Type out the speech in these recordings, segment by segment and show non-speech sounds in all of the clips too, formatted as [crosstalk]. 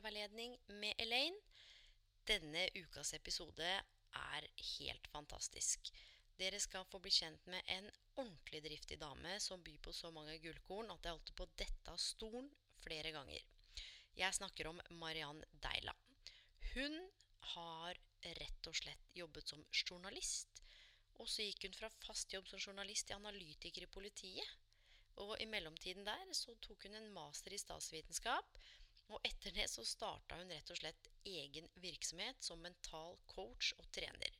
Karriereveiledning med Elaine. Denne ukas episode er helt fantastisk. Dere skal få bli kjent med en ordentlig driftig dame som byr på så mange gullkorn at jeg holdt på å dette av stolen flere ganger. Jeg snakker om Mariann Deila. Hun har rett og slett jobbet som journalist. Og så gikk hun fra fast jobb som journalist til analytiker i politiet. Og i mellomtiden der så tok hun en master i statsvitenskap. Og etter det så starta hun rett og slett egen virksomhet som mental coach og trener.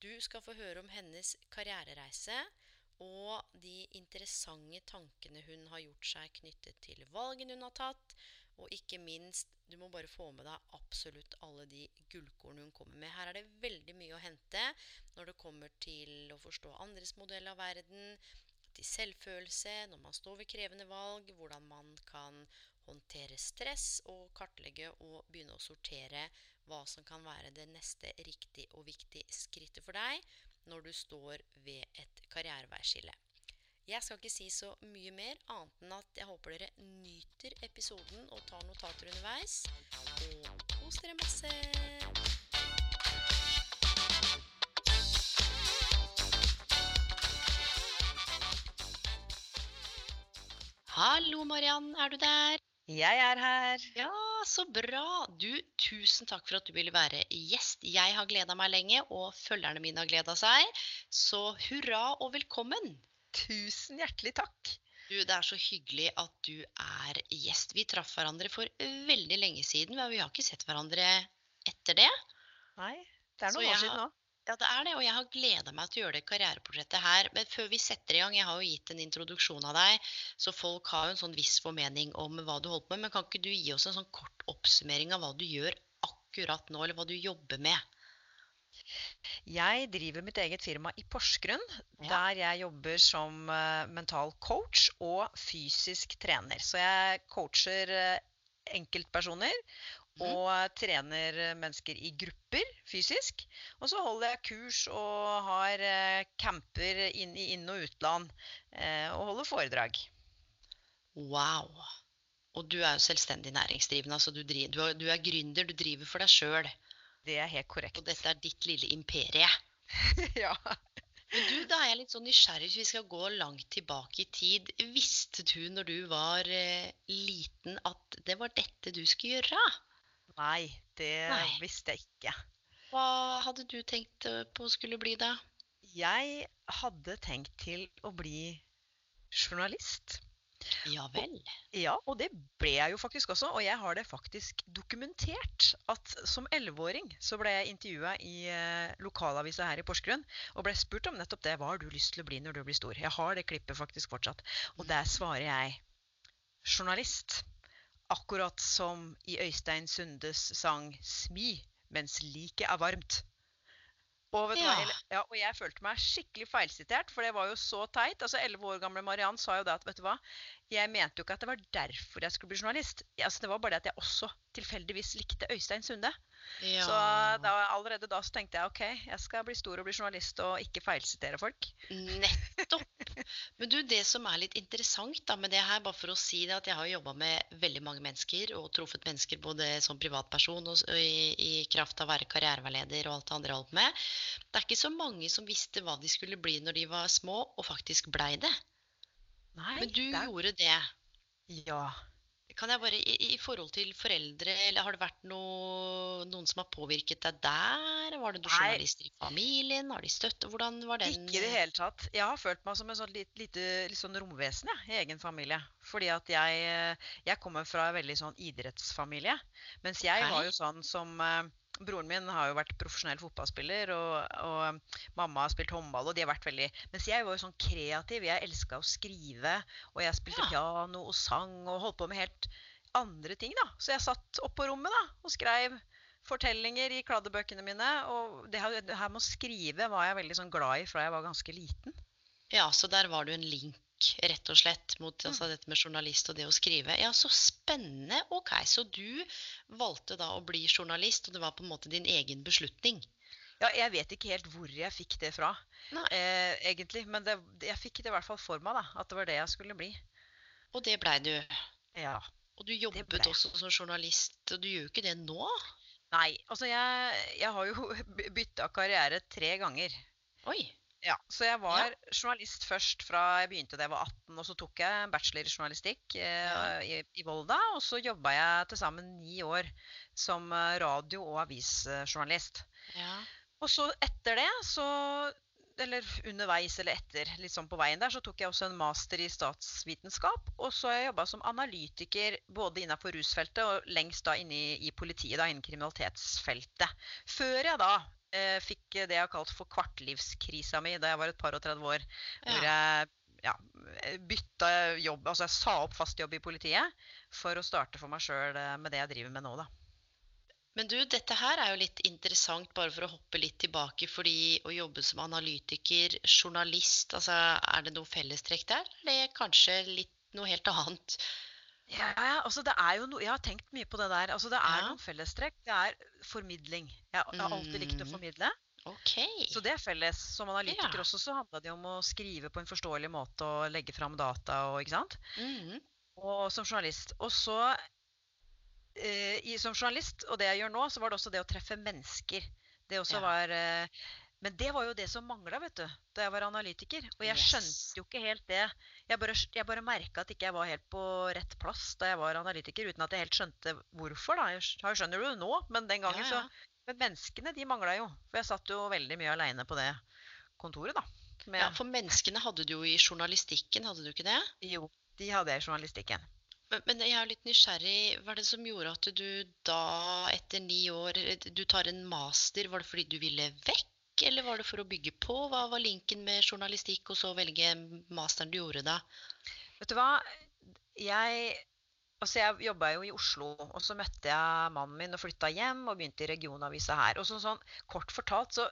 Du skal få høre om hennes karrierereise og de interessante tankene hun har gjort seg knyttet til valgene hun har tatt. Og ikke minst, du må bare få med deg absolutt alle de gullkornene hun kommer med. Her er det veldig mye å hente når det kommer til å forstå andres modell av verden, til selvfølelse når man står ved krevende valg, hvordan man kan håndtere stress og kartlegge og begynne å sortere hva som kan være det neste riktig og viktig skrittet for deg når du står ved et karriereveiskille. Jeg skal ikke si så mye mer, annet enn at jeg håper dere nyter episoden og tar notater underveis. Og kos dere masse! Hallo, Mariann. Er du der? Jeg er her. Ja, så bra. Du, tusen takk for at du ville være gjest. Jeg har gleda meg lenge, og følgerne mine har gleda seg. Så hurra og velkommen. Tusen hjertelig takk. Du, Det er så hyggelig at du er gjest. Vi traff hverandre for veldig lenge siden, men vi har ikke sett hverandre etter det. Nei, det er noen år siden nå. Ja, det er det, og jeg har gleda meg til å gjøre det karriereportrettet her. Men før vi setter i gang, jeg har jo gitt en introduksjon av deg, så folk har jo en sånn viss formening om hva du holder på med. Men kan ikke du gi oss en sånn kort oppsummering av hva du gjør akkurat nå, eller hva du jobber med? Jeg driver mitt eget firma i Porsgrunn, Ja. der jeg jobber som eh, mental coach og fysisk trener. Så jeg coacher eh, enkeltpersoner. Og trener mennesker i grupper fysisk. Og så holder jeg kurs og har eh, camper inn i inn- og utland eh, og holder foredrag. Wow. Og du er jo selvstendig næringsdrivende. altså Du, driver, du, er, du er gründer, du driver for deg sjøl. Det er helt korrekt. Og dette er ditt lille imperie. [laughs] ja. Men du, da er jeg litt sånn nysgjerrig, hvis vi skal gå langt tilbake i tid. Visste du når du var eh, liten at det var dette du skulle gjøre? Nei, det Nei. visste jeg ikke. Hva hadde du tenkt eh, på skulle bli da? Jeg hadde tenkt til å bli journalist. Ja vel. Ja, og det ble jeg jo faktisk også. Og jeg har det faktisk dokumentert at som elleveåring så ble jeg intervjua i eh, lokalavisa her i Porsgrunn og ble spurt om nettopp det. Hva har du lyst til å bli når du blir stor? Jeg har det klippet faktisk fortsatt. Og der svarer jeg journalist. Akkurat som i Øystein Sundes sang 'Smi mens liket er varmt'. Og, vet du hva, ja, og jeg følte meg skikkelig feilsitert, for det var jo så teit. Altså, Elleve år gamle Mariann sa jo det at vet du hva, jeg mente jo ikke at det var derfor jeg skulle bli journalist. Altså, det var bare det at jeg også tilfeldigvis likte Øystein Sunde. Ja. Så da, allerede da så tenkte jeg ok, jeg skal bli stor og bli journalist og ikke feilsitere folk. Nettopp. Men du, det som er litt interessant da med det her, bare for å si det, at jeg har jobba med veldig mange mennesker og truffet mennesker både som privatperson og i, i kraft av å være karriereveileder og alt det andre jeg holdt med. Det er ikke så mange som visste hva de skulle bli når de var små, og faktisk blei det. Men du det gjorde det. Ja. kan jeg bare, i, I forhold til foreldre, eller har det vært noe, noen som har påvirket deg der? Var det noen journalister i familien? Har de støtte? Hvordan var den Ikke i det hele tatt. Jeg har følt meg som en sånn lite, lite sånn romvesen jeg, i egen familie. Fordi at jeg, eh, jeg kommer fra en veldig sånn idrettsfamilie. Mens jeg var jo sånn som eh, Broren min har jo vært profesjonell fotballspiller, og, og mamma har spilt håndball, og de har vært veldig Mens jeg var jo sånn kreativ. Jeg elska å skrive, og jeg spilte Ja. piano og sang og holdt på med helt andre ting, da. Så jeg satt oppå på rommet da, og skrev fortellinger i kladdebøkene mine. Og det her, det her med å skrive var jeg veldig sånn glad i fra jeg var ganske liten. Ja, så der var du en link, rett og slett, mot Mm. altså, dette med journalist og det å skrive. Ja, så spennende. Ok, så du valgte da å bli journalist, og det var på en måte din egen beslutning. Ja, jeg vet ikke helt hvor jeg fikk det fra, eh, egentlig. Men det, jeg fikk det i hvert fall for meg, da. At det var det jeg skulle bli. Og det blei du. Ja. Og du jobbet også som journalist, og du gjør jo ikke det nå? Nei, altså jeg, jeg har jo [laughs] bytta karriere tre ganger. Oi. Ja, Så jeg var journalist først fra jeg begynte da jeg var 18, og så tok jeg en bachelor i journalistikk eh, i, i Volda. Og så jobba jeg til sammen ni år som eh, radio- og avisjournalist. Ja. Og så etter det, så Eller underveis eller etter, litt sånn på veien der, så tok jeg også en master i statsvitenskap. Og så har jeg jobba som analytiker både innenfor rusfeltet og lengst da inne i, i politiet, da innen kriminalitetsfeltet. Før jeg da fikk det jeg har kalt for kvartlivskrisa mi da jeg var et par og 30 år. Hvor jeg ja, bytta jobb, altså jeg sa opp fast jobb i politiet for å starte for meg sjøl med det jeg driver med nå, da. Men du, dette her er jo litt interessant, bare for å hoppe litt tilbake. Fordi å jobbe som analytiker, journalist, altså er det noe fellestrekk der? Eller er kanskje litt noe helt annet? Ja, ja, altså det er jo no, Jeg har tenkt mye på det der. altså Det er Ja. noen fellestrekk. Det er formidling. Jeg, jeg har alltid likt å Mm. formidle. Okay. Så det er felles. Som analytiker Ja. også så handla det om å skrive på en forståelig måte og legge fram data og ikke sant. Mhm. Og som journalist. Og så eh, i, som journalist, og det jeg gjør nå, så var det også det å treffe mennesker. Det også Ja. var eh, Men det var jo det som mangla, vet du, da jeg var analytiker. Og jeg skjønte jo ikke helt det. Jeg bare, jeg bare merka at ikke jeg var helt på rett plass da jeg var analytiker, uten at jeg helt skjønte hvorfor. da. Jeg skj- jeg skjønner det jo nå, men den gangen Ja, ja. så Men menneskene, de mangla jo. For jeg satt jo veldig mye aleine på det kontoret, da. Med, Ja, for menneskene hadde du jo i journalistikken, hadde du ikke det? Jo, de hadde jeg i journalistikken. Men, men jeg er litt nysgjerrig. Hva er det som gjorde at du da, etter ni år, du tar en master? Var det fordi du ville vekk, eller var det for å bygge på? Hva var linken med journalistikk, og så velge masteren du gjorde da? Vet du hva? Jeg Altså, jeg jobba jo i Oslo, og så møtte jeg mannen min og flytta hjem og begynte i regionavisa her. Og så, sånn kort fortalt, så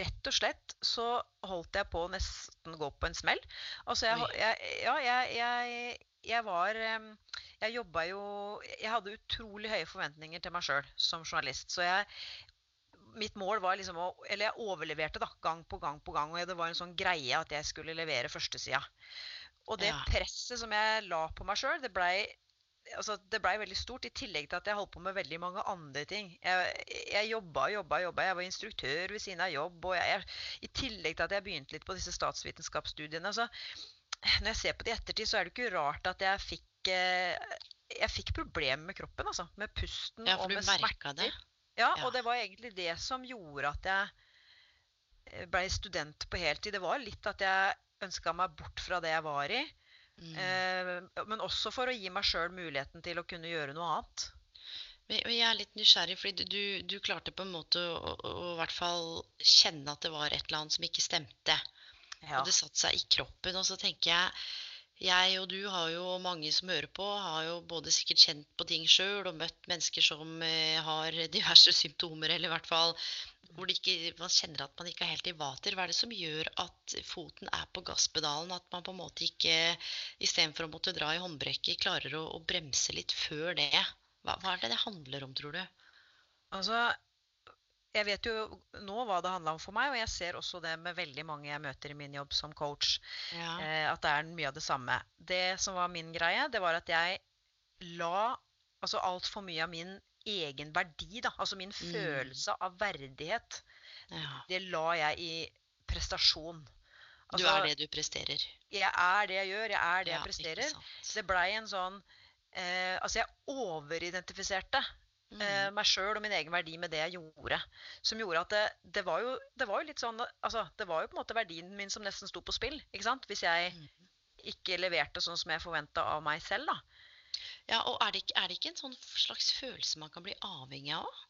rett og slett så holdt jeg på å nesten gå på en smell. Altså, jeg, jeg, ja, jeg, jeg, jeg var Jeg jobba jo Jeg hadde utrolig høye forventninger til meg sjøl som journalist. Så jeg Mitt mål var liksom å Eller jeg overleverte, da, gang på gang på gang. Og det var en sånn greie at jeg skulle levere førstesida. Og det Ja. presset som jeg la på meg sjøl, det blei altså, det blei veldig stort. I tillegg til at jeg holdt på med veldig mange andre ting. Jeg, jeg jobba og jobba, jobba. Jeg var instruktør ved siden av jobb. Og jeg, jeg, I tillegg til at jeg begynte litt på disse statsvitenskapsstudiene. Så når jeg ser på det i ettertid, så er det ikke rart at jeg fikk eh, jeg fikk problemer med kroppen, altså. Med pusten Ja, og med smerter. det? Ja, og det var egentlig det som gjorde at jeg blei student på heltid. Det var litt at jeg ønska meg bort fra det jeg var i. Mm. Eh, men også for å gi meg sjøl muligheten til å kunne gjøre noe annet. Men jeg er litt nysgjerrig, fordi du, du klarte på en måte å, å, hvert fall kjenne at det var et eller annet som ikke stemte. Ja. Og det satte seg i kroppen. Og så tenker jeg jeg og du har jo mange som hører på, har jo både sikkert kjent på ting sjøl og møtt mennesker som eh, har diverse [laughs] symptomer, eller i hvert fall hvor ikke, man kjenner at man ikke er helt i vater. Hva er det som gjør at foten er på gasspedalen? At man på en måte ikke istedenfor å måtte dra i håndbrekket, klarer å, å bremse litt før det? Hva, hva er det det handler om, tror du? Altså, jeg vet jo nå hva det handla om for meg, og jeg ser også det med veldig mange jeg møter i min jobb som coach, Ja. eh, at det er mye av det samme. Det som var min greie, det var at jeg la altså altfor mye av min egen verdi, da, altså min Mm. følelse av verdighet, ja. det la jeg i prestasjon. Du Altså, er det du presterer. Jeg er det jeg gjør, jeg er det Ja, jeg presterer. Så Det blei en sånn eh, Altså, jeg overidentifiserte. Eh, meg sjøl og min egen verdi med det jeg gjorde. Som gjorde at det, det, var jo, det var jo litt sånn Altså, det var jo på en måte verdien min som nesten sto på spill. ikke sant? Hvis jeg Mm. ikke leverte sånn som jeg forventa av meg selv, da. Ja, og er det, ikke, er det ikke en sånn slags følelse man kan bli avhengig av?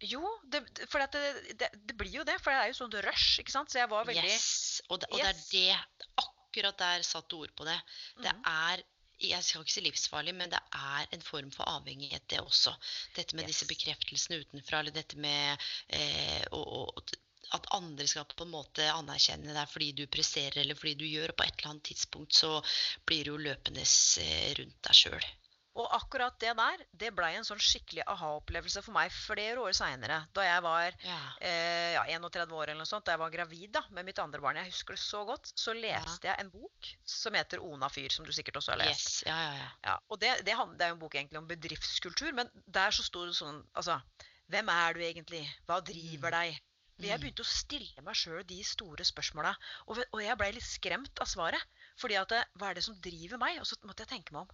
Jo, det, for det, det, det blir jo det. For det er jo sånn rush, ikke sant. Så jeg var veldig Yes! Og det, og Yes. det er det Akkurat der satt du ord på det. Det mm. er jeg skal ikke si livsfarlig, men det er en form for avhengighet, det også. Dette med disse bekreftelsene utenfra, eller dette med eh, å- å- at andre skal på en måte anerkjenne deg fordi du presterer eller fordi du gjør, og på et eller annet tidspunkt så blir du jo løpende eh, rundt deg sjøl. Og akkurat det der, det blei en sånn skikkelig aha-opplevelse for meg flere år seinere. Da jeg var Ja. eh, ja, 31 år eller noe sånt, da jeg var gravid da, med mitt andre barn. Jeg husker det så godt. Så leste jeg en bok som heter 'Ona fyr', som du sikkert også har lest. Yes. Ja, ja, ja. Ja, og det, det, det er jo en bok egentlig om bedriftskultur, men der så sto det sånn Altså, hvem er du egentlig? Hva driver deg? Men Jeg Mm. begynte å stille meg sjøl de store spørsmåla, og, og jeg blei litt skremt av svaret. Fordi at hva er det som driver meg? Og så måtte jeg tenke meg om.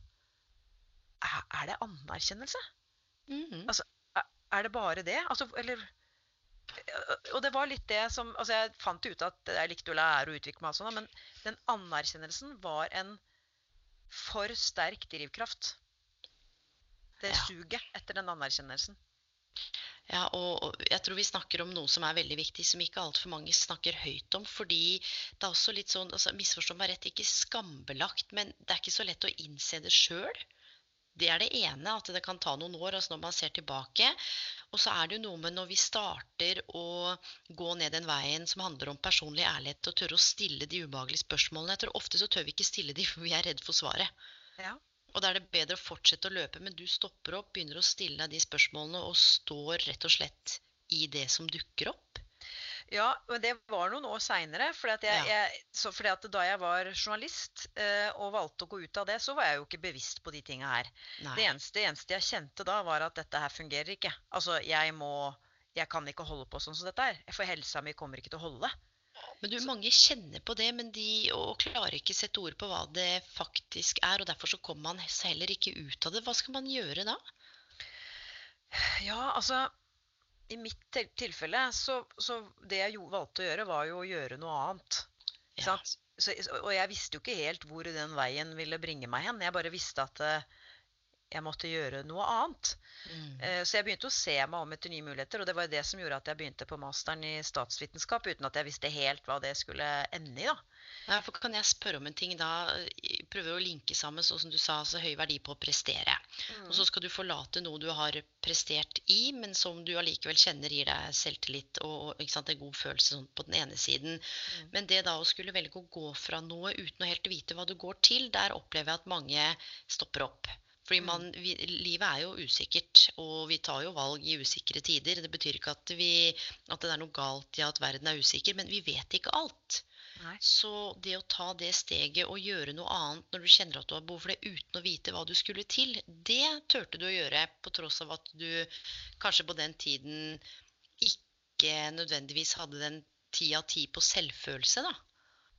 Er, det anerkjennelse? Mhm. Er, er det bare det? Altså, eller Og det var litt det som Altså, jeg fant ut at jeg likte å lære og utvikle meg, og sånn, men den anerkjennelsen var en for sterk drivkraft. Det Ja. suget etter den anerkjennelsen. Ja, og og jeg tror vi snakker om noe som er veldig viktig, som ikke altfor mange snakker høyt om. Fordi det er også litt sånn, altså misforstå meg rett, ikke skambelagt, men det er ikke så lett å innse det sjøl. Det er det ene, at det kan ta noen år, altså når man ser tilbake. Og så er det jo noe med når vi starter å gå ned den veien som handler om personlig ærlighet, og tørre å stille de ubehagelige spørsmålene. Jeg tror ofte så tør vi ikke stille de, for vi er redd for svaret. Ja. Og da er det bedre å fortsette å løpe, men du stopper opp, begynner å stille deg de spørsmålene og står rett og slett i det som dukker opp. Ja, men det var noen år seinere. At da jeg var journalist eh, og valgte å gå ut av det, så var jeg jo ikke bevisst på de tinga her. Det eneste, eneste jeg kjente da, var at dette her fungerer ikke. Altså, jeg må Jeg kan ikke holde på sånn som dette her. For helsa mi kommer ikke til å holde. Men du, mange kjenner på det, men de og klarer ikke sette ord på hva det faktisk er. Og derfor så kommer man heller ikke ut av det. Hva skal man gjøre da? Ja, altså I mitt tilfelle så, så Det jeg jo, valgte å gjøre, var jo å gjøre noe annet. Ja. Så, og jeg visste jo ikke helt hvor den veien ville bringe meg hen. Jeg bare visste at eh, jeg måtte gjøre noe annet. Mm. Eh, Så jeg begynte å se meg om etter nye muligheter, og det var det som gjorde at jeg begynte på masteren i statsvitenskap uten at jeg visste helt hva det skulle ende i. da. For kan jeg spørre om en ting da? Prøve å linke sammen, sånn som du sa, så høy verdi på å prestere. Og så skal du forlate noe du har prestert i, men som du allikevel kjenner gir deg selvtillit og sant, en god følelse sånn, på den ene siden. Men det da å skulle velge å gå fra noe uten å helt vite hva du går til, der opplever jeg at mange stopper opp. Fordi man, vi, livet er jo usikkert, og vi tar jo valg i usikre tider. Det betyr ikke at, vi, at det er noe galt i at verden er usikker, men vi vet ikke alt. Så det å ta det steget og gjøre noe annet når du kjenner at du har behov for det, uten å vite hva du skulle til, det turte du å gjøre på tross av at du kanskje på den tiden ikke nødvendigvis hadde den ti av ti på selvfølelse, da.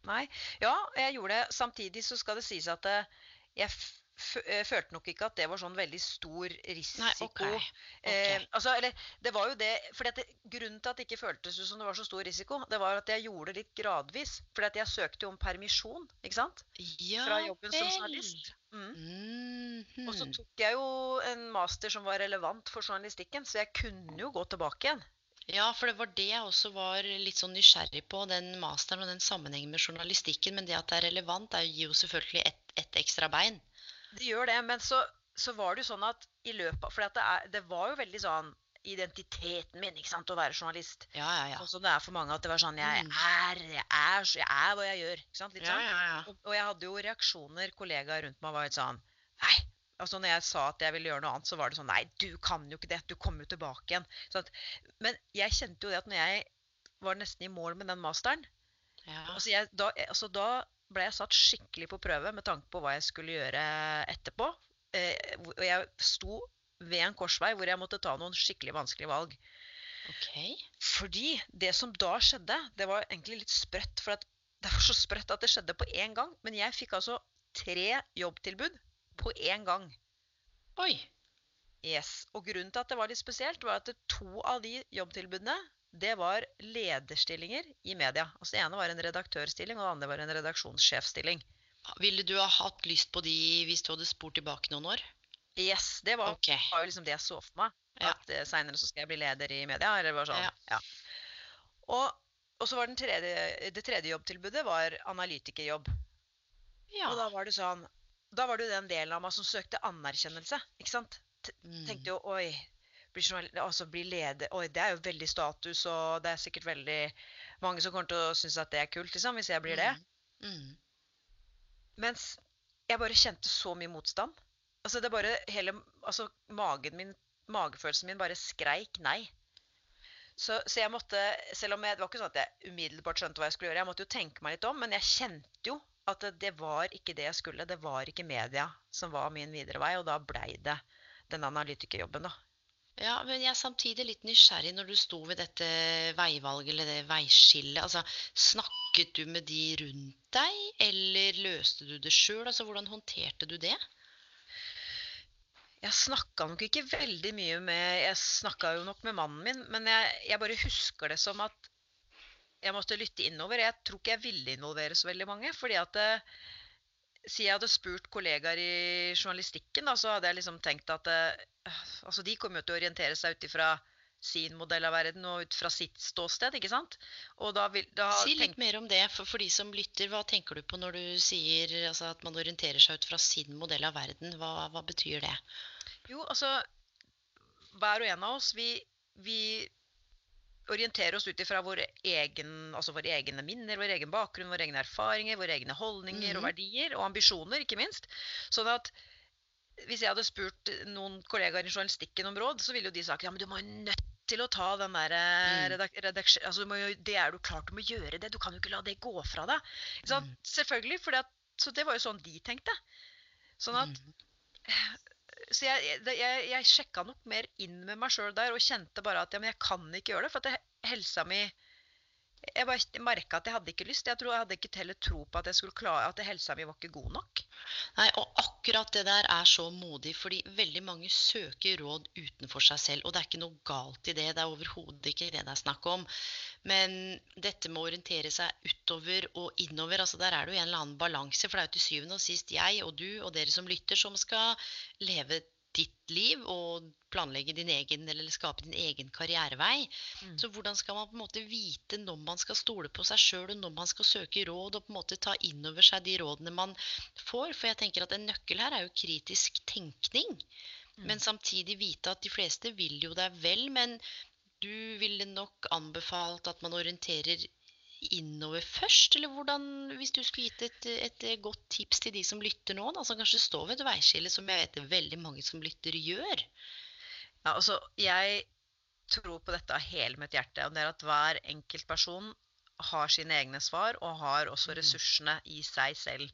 Nei. Ja, jeg gjorde det. Samtidig så skal det sies at eh, jeg følte nok ikke at det var sånn veldig stor risiko. Nei, ok. Eh, altså, eller det var jo det fordi det, Grunnen til at det ikke føltes ut som det var så stor risiko, det var at jeg gjorde det litt gradvis. Fordi at jeg søkte jo om permisjon ikke sant? Ja fra jobben som journalist. Mm. Mhm. Og så tok jeg jo en master som var relevant for journalistikken, så jeg kunne jo gå tilbake igjen. Ja, for det var det jeg også var litt sånn nysgjerrig på, den masteren og den sammenhengen med journalistikken. Men det at det er relevant, er, gir jo selvfølgelig ett et ekstra bein. Det gjør det, men så, så var det jo sånn at i løpet av For det, er, det var jo veldig sånn identiteten min, ikke sant, å være journalist. Ja, ja, ja. Sånn som det er for mange, at det var sånn Jeg Mm. er, jeg er, jeg er hva jeg gjør. Ikke sant? Litt sånn. ja, ja. Og, og jeg hadde jo reaksjoner. Kollegaer rundt meg var litt sånn Nei. Altså når jeg sa at jeg ville gjøre noe annet, så var det sånn Nei, du kan jo ikke det. Du kommer jo tilbake igjen. At, men jeg kjente jo det at når jeg var nesten i mål med den masteren ja. altså, jeg, da, altså da ble jeg satt skikkelig på prøve med tanke på hva jeg skulle gjøre etterpå. Eh, og jeg sto ved en korsvei hvor jeg måtte ta noen skikkelig vanskelige valg. Okay. Fordi det som da skjedde, det var egentlig litt sprøtt. For at [laughs] det var så sprøtt at det skjedde på én gang. Men jeg fikk altså tre jobbtilbud på én gang. Oi. Yes. Og grunnen til at det var litt spesielt, var at to av de jobbtilbudene det var lederstillinger i media. Altså Det ene var en redaktørstilling, og det andre var en redaksjonssjefstilling. Ville du ha hatt lyst på de hvis du hadde spurt tilbake noen år? Yes, Det var, okay. var jo liksom det jeg så for meg. Ja. At eh, seinere så skal jeg bli leder i media. Eller bare sånn. Ja. Ja. Og, og så var den tredje, det tredje jobbtilbudet var analytikerjobb. Ja. Og da var det sånn Da var det jo den delen av meg som søkte anerkjennelse. ikke sant? T Mm. Tenkte jo oi, bli, journal- altså, blir leder Oi, det er jo veldig status, og det er sikkert veldig mange som kommer til å synes at det er kult, liksom, hvis jeg blir det. Mm. Mm. Mens jeg bare kjente så mye motstand. Altså det bare hele Altså magen min, magefølelsen min bare skreik nei. Så, så jeg måtte, selv om jeg, det var ikke sånn at jeg umiddelbart skjønte hva jeg skulle gjøre, jeg måtte jo tenke meg litt om, men jeg kjente jo at det, det var ikke det jeg skulle. Det var ikke media som var min videre vei, og da blei det den analytikerjobben, da. Ja, men jeg er samtidig litt nysgjerrig når du sto ved dette veivalget eller det veiskillet. Altså, snakket du med de rundt deg, eller løste du det sjøl? Altså, hvordan håndterte du det? Jeg snakka nok ikke veldig mye med Jeg snakka jo nok med mannen min, men jeg, jeg bare husker det som at jeg måtte lytte innover. Jeg tror ikke jeg ville involvere så veldig mange. fordi at Siden jeg hadde spurt kollegaer i journalistikken, da, så hadde jeg liksom tenkt at eh, altså de kommer jo til å orientere seg ut ifra sin modell av verden og ut fra sitt ståsted, ikke sant? Og da vil, da Si litt mer om det, for, for de som lytter. Hva tenker du på når du sier altså, at man orienterer seg ut fra sin modell av verden? Hva, hva betyr det? Jo, altså Hver og en av oss, vi, vi orienterer oss ut ifra vår egen, altså våre egne minner, vår egen bakgrunn, våre egne erfaringer, våre egne holdninger og Mhm. verdier, og ambisjoner, ikke minst. Sånn at hvis jeg hadde spurt noen kollegaer i journalistikken om råd, så ville jo de sagt ja, men du må jo nødt til å ta den der redaksjonen. redak redaksjon... Altså, jo, det er du klart du må gjøre det. Du kan jo ikke la det gå fra deg. Mm. Selvfølgelig. For at, så det var jo sånn de tenkte. Sånn at Mm. Så jeg, jeg, jeg sjekka nok mer inn med meg sjøl der og kjente bare at ja, jeg kan ikke gjøre det. For at helsa mi Jeg bare merka at jeg hadde ikke lyst. Jeg tror jeg hadde ikke heller tro på at jeg skulle klare at helsa mi var ikke god nok. Nei, og akkurat det der er så modig, fordi veldig mange søker råd utenfor seg selv. Og det er ikke noe galt i det, det er overhodet ikke det det er snakk om. Men dette med å orientere seg utover og innover, altså der er det jo en eller annen balanse. For det er jo til syvende og sist jeg og du og dere som lytter, som skal leve ditt liv og planlegge din egen, eller skape din egen karrierevei. Mm. Så hvordan skal man på en måte vite når man skal stole på seg sjøl, og når man skal søke råd, og på en måte ta inn over seg de rådene man får? For jeg tenker at en nøkkel her er jo kritisk tenkning. Mm. Men samtidig vite at de fleste vil jo deg vel, men du ville nok anbefalt at man orienterer innover først? Eller hvordan, hvis du skulle gitt et, et godt tips til de som lytter nå, da, som kanskje står ved et veiskille, som jeg vet det er veldig mange som lytter gjør? Ja, altså, jeg tror på dette av hele mitt hjerte. Og det er at hver enkelt person har sine egne svar, og har også Mm. ressursene i seg selv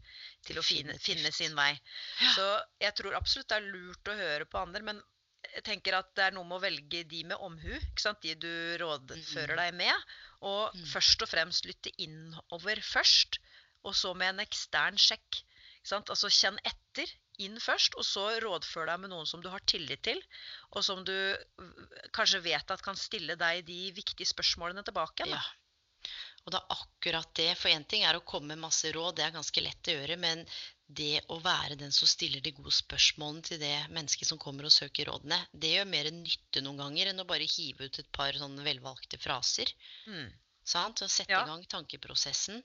til å finne, finne sin vei. Ja. Så jeg tror absolutt det er lurt å høre på andre, men jeg tenker at det er noe med å velge de med omhu. ikke sant? De du rådfører deg med. Og Mm. først og fremst lytte innover først, og så med en ekstern sjekk. Ikke sant? Altså kjenn etter inn først, og så rådfør deg med noen som du har tillit til, og som du kanskje vet at kan stille deg de viktige spørsmålene tilbake. Ja. Og det er akkurat det. For én ting er å komme med masse råd, det er ganske lett å gjøre. Men det å være den som stiller de gode spørsmålene til det mennesket som kommer og søker rådene, det gjør mer nytte noen ganger enn å bare hive ut et par sånne velvalgte fraser. Mm. Sant? Og sette Ja. i gang tankeprosessen.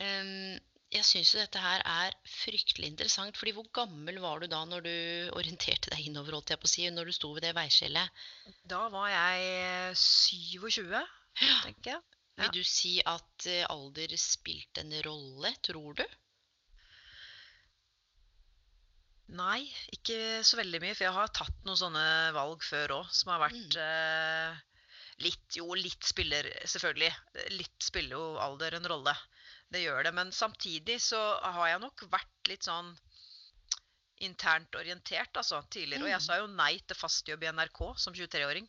Um, jeg syns jo dette her er fryktelig interessant. fordi hvor gammel var du da når du orienterte deg innover, holdt jeg på å si, når du sto ved det veiskjellet? Da var jeg 27, tenker jeg. Ja. Vil du si at eh, alder spilte en rolle, tror du? Nei, ikke så veldig mye. For jeg har tatt noen sånne valg før òg, som har vært eh, litt Jo, litt spiller selvfølgelig. Litt spiller jo alder en rolle. Det gjør det. Men samtidig så har jeg nok vært litt sånn internt orientert, altså, tidligere. Og jeg Mm. sa jo nei til fast jobb i NRK som 23-åring.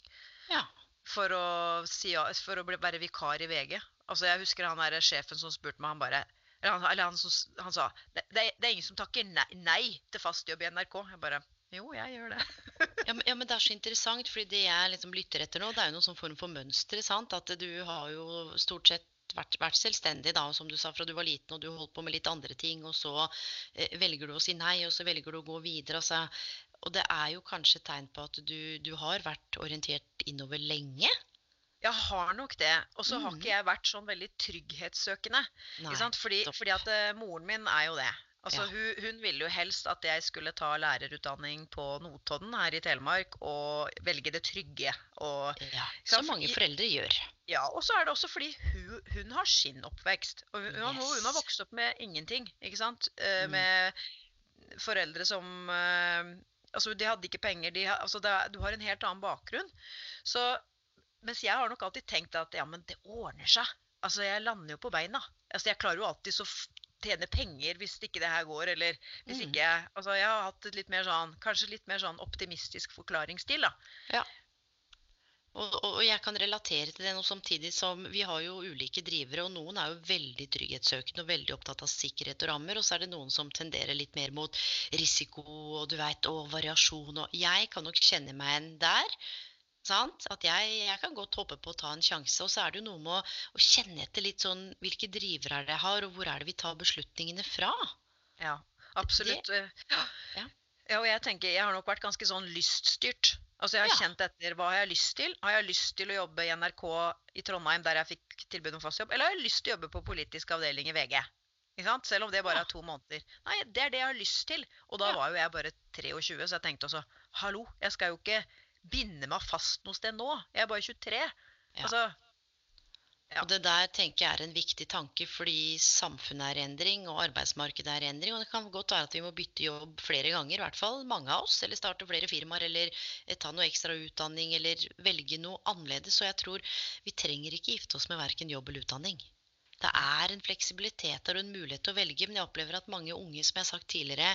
Ja. For å, si, for å bli, være vikar i VG. Altså, jeg husker han der sjefen som spurte meg, han bare Eller han, eller han, som- han sa det, det, er- ingen som takker nei, nei til fast jobb i NRK. Jeg bare Jo, jeg gjør det. [laughs] Ja men, ja, men det er så interessant, fordi det jeg liksom lytter etter nå, det er jo noen sånn form for mønstre, sant? At du har jo stort sett vært, vært selvstendig, da, som du sa, fra du var liten, og du holdt på med litt andre ting, og så eh, velger du å si nei, og så velger du å gå videre. Altså, og det er jo kanskje tegn på at du, du har vært orientert innover lenge. Jeg har nok det. Og så har Mhm. ikke jeg vært sånn veldig trygghetssøkende. Nei? Fordi, fordi at eh, moren min er jo det. Altså, Ja. hun, hun ville jo helst at jeg skulle ta lærerutdanning på Notodden her i Telemark og velge det trygge. Og, Ja, som mange foreldre gjør. ja, og så er det også fordi hun, hun har sin oppvekst. Og hun, hun, hun har vokst opp med ingenting, ikke sant? Eh, Mm. Med foreldre som eh, Altså, de hadde ikke penger. De, altså, det, du har en helt annen bakgrunn. Så Mens jeg har nok alltid tenkt at ja, men det ordner seg. Altså, jeg lander jo på beina. Altså, jeg klarer jo alltid så tjene penger hvis ikke det her går, eller hvis Mm. ikke Altså, jeg har hatt et litt mer sånn Kanskje litt mer sånn optimistisk forklaringsstil, da. Og, og, og jeg kan relatere til det nå samtidig som vi har jo ulike drivere, og noen er jo veldig trygghetssøkende og veldig opptatt av sikkerhet og rammer, og så er det noen som tenderer litt mer mot risiko og du vet, og variasjon og Jeg kan nok kjenne meg igjen der. Sant? At jeg, jeg kan godt hoppe på å ta en sjanse. Og så er det jo noe med å, å kjenne etter litt sånn hvilke drivere er jeg har, og hvor er det vi tar beslutningene fra? Ja, absolutt. Det, Ja. Ja. ja, og jeg tenker, jeg har nok vært ganske sånn lyststyrt. Altså jeg har Ja. kjent etter hva har jeg lyst til. Har jeg lyst til å jobbe i NRK i Trondheim der jeg fikk tilbud om fast jobb, eller har jeg lyst til å jobbe på politisk avdeling i VG? Ikke sant? Selv om det bare er to måneder. Nei, det er det jeg har lyst til. Og da var jo jeg bare 23, så jeg tenkte også hallo, jeg skal jo ikke binde meg fast noe sted nå. Jeg er bare 23. Ja. Altså, Ja. Og det der tenker jeg er en viktig tanke, fordi samfunnet er i endring, og arbeidsmarkedet er endring. Og det kan godt være at vi må bytte jobb flere ganger, i hvert fall mange av oss. Eller starte flere firmaer, eller eh, ta noe ekstra utdanning, eller velge noe annerledes. Og jeg tror vi trenger ikke gifte oss med verken jobb eller utdanning. Det er en fleksibilitet og en mulighet til å velge, men jeg opplever at mange unge, som jeg har sagt tidligere,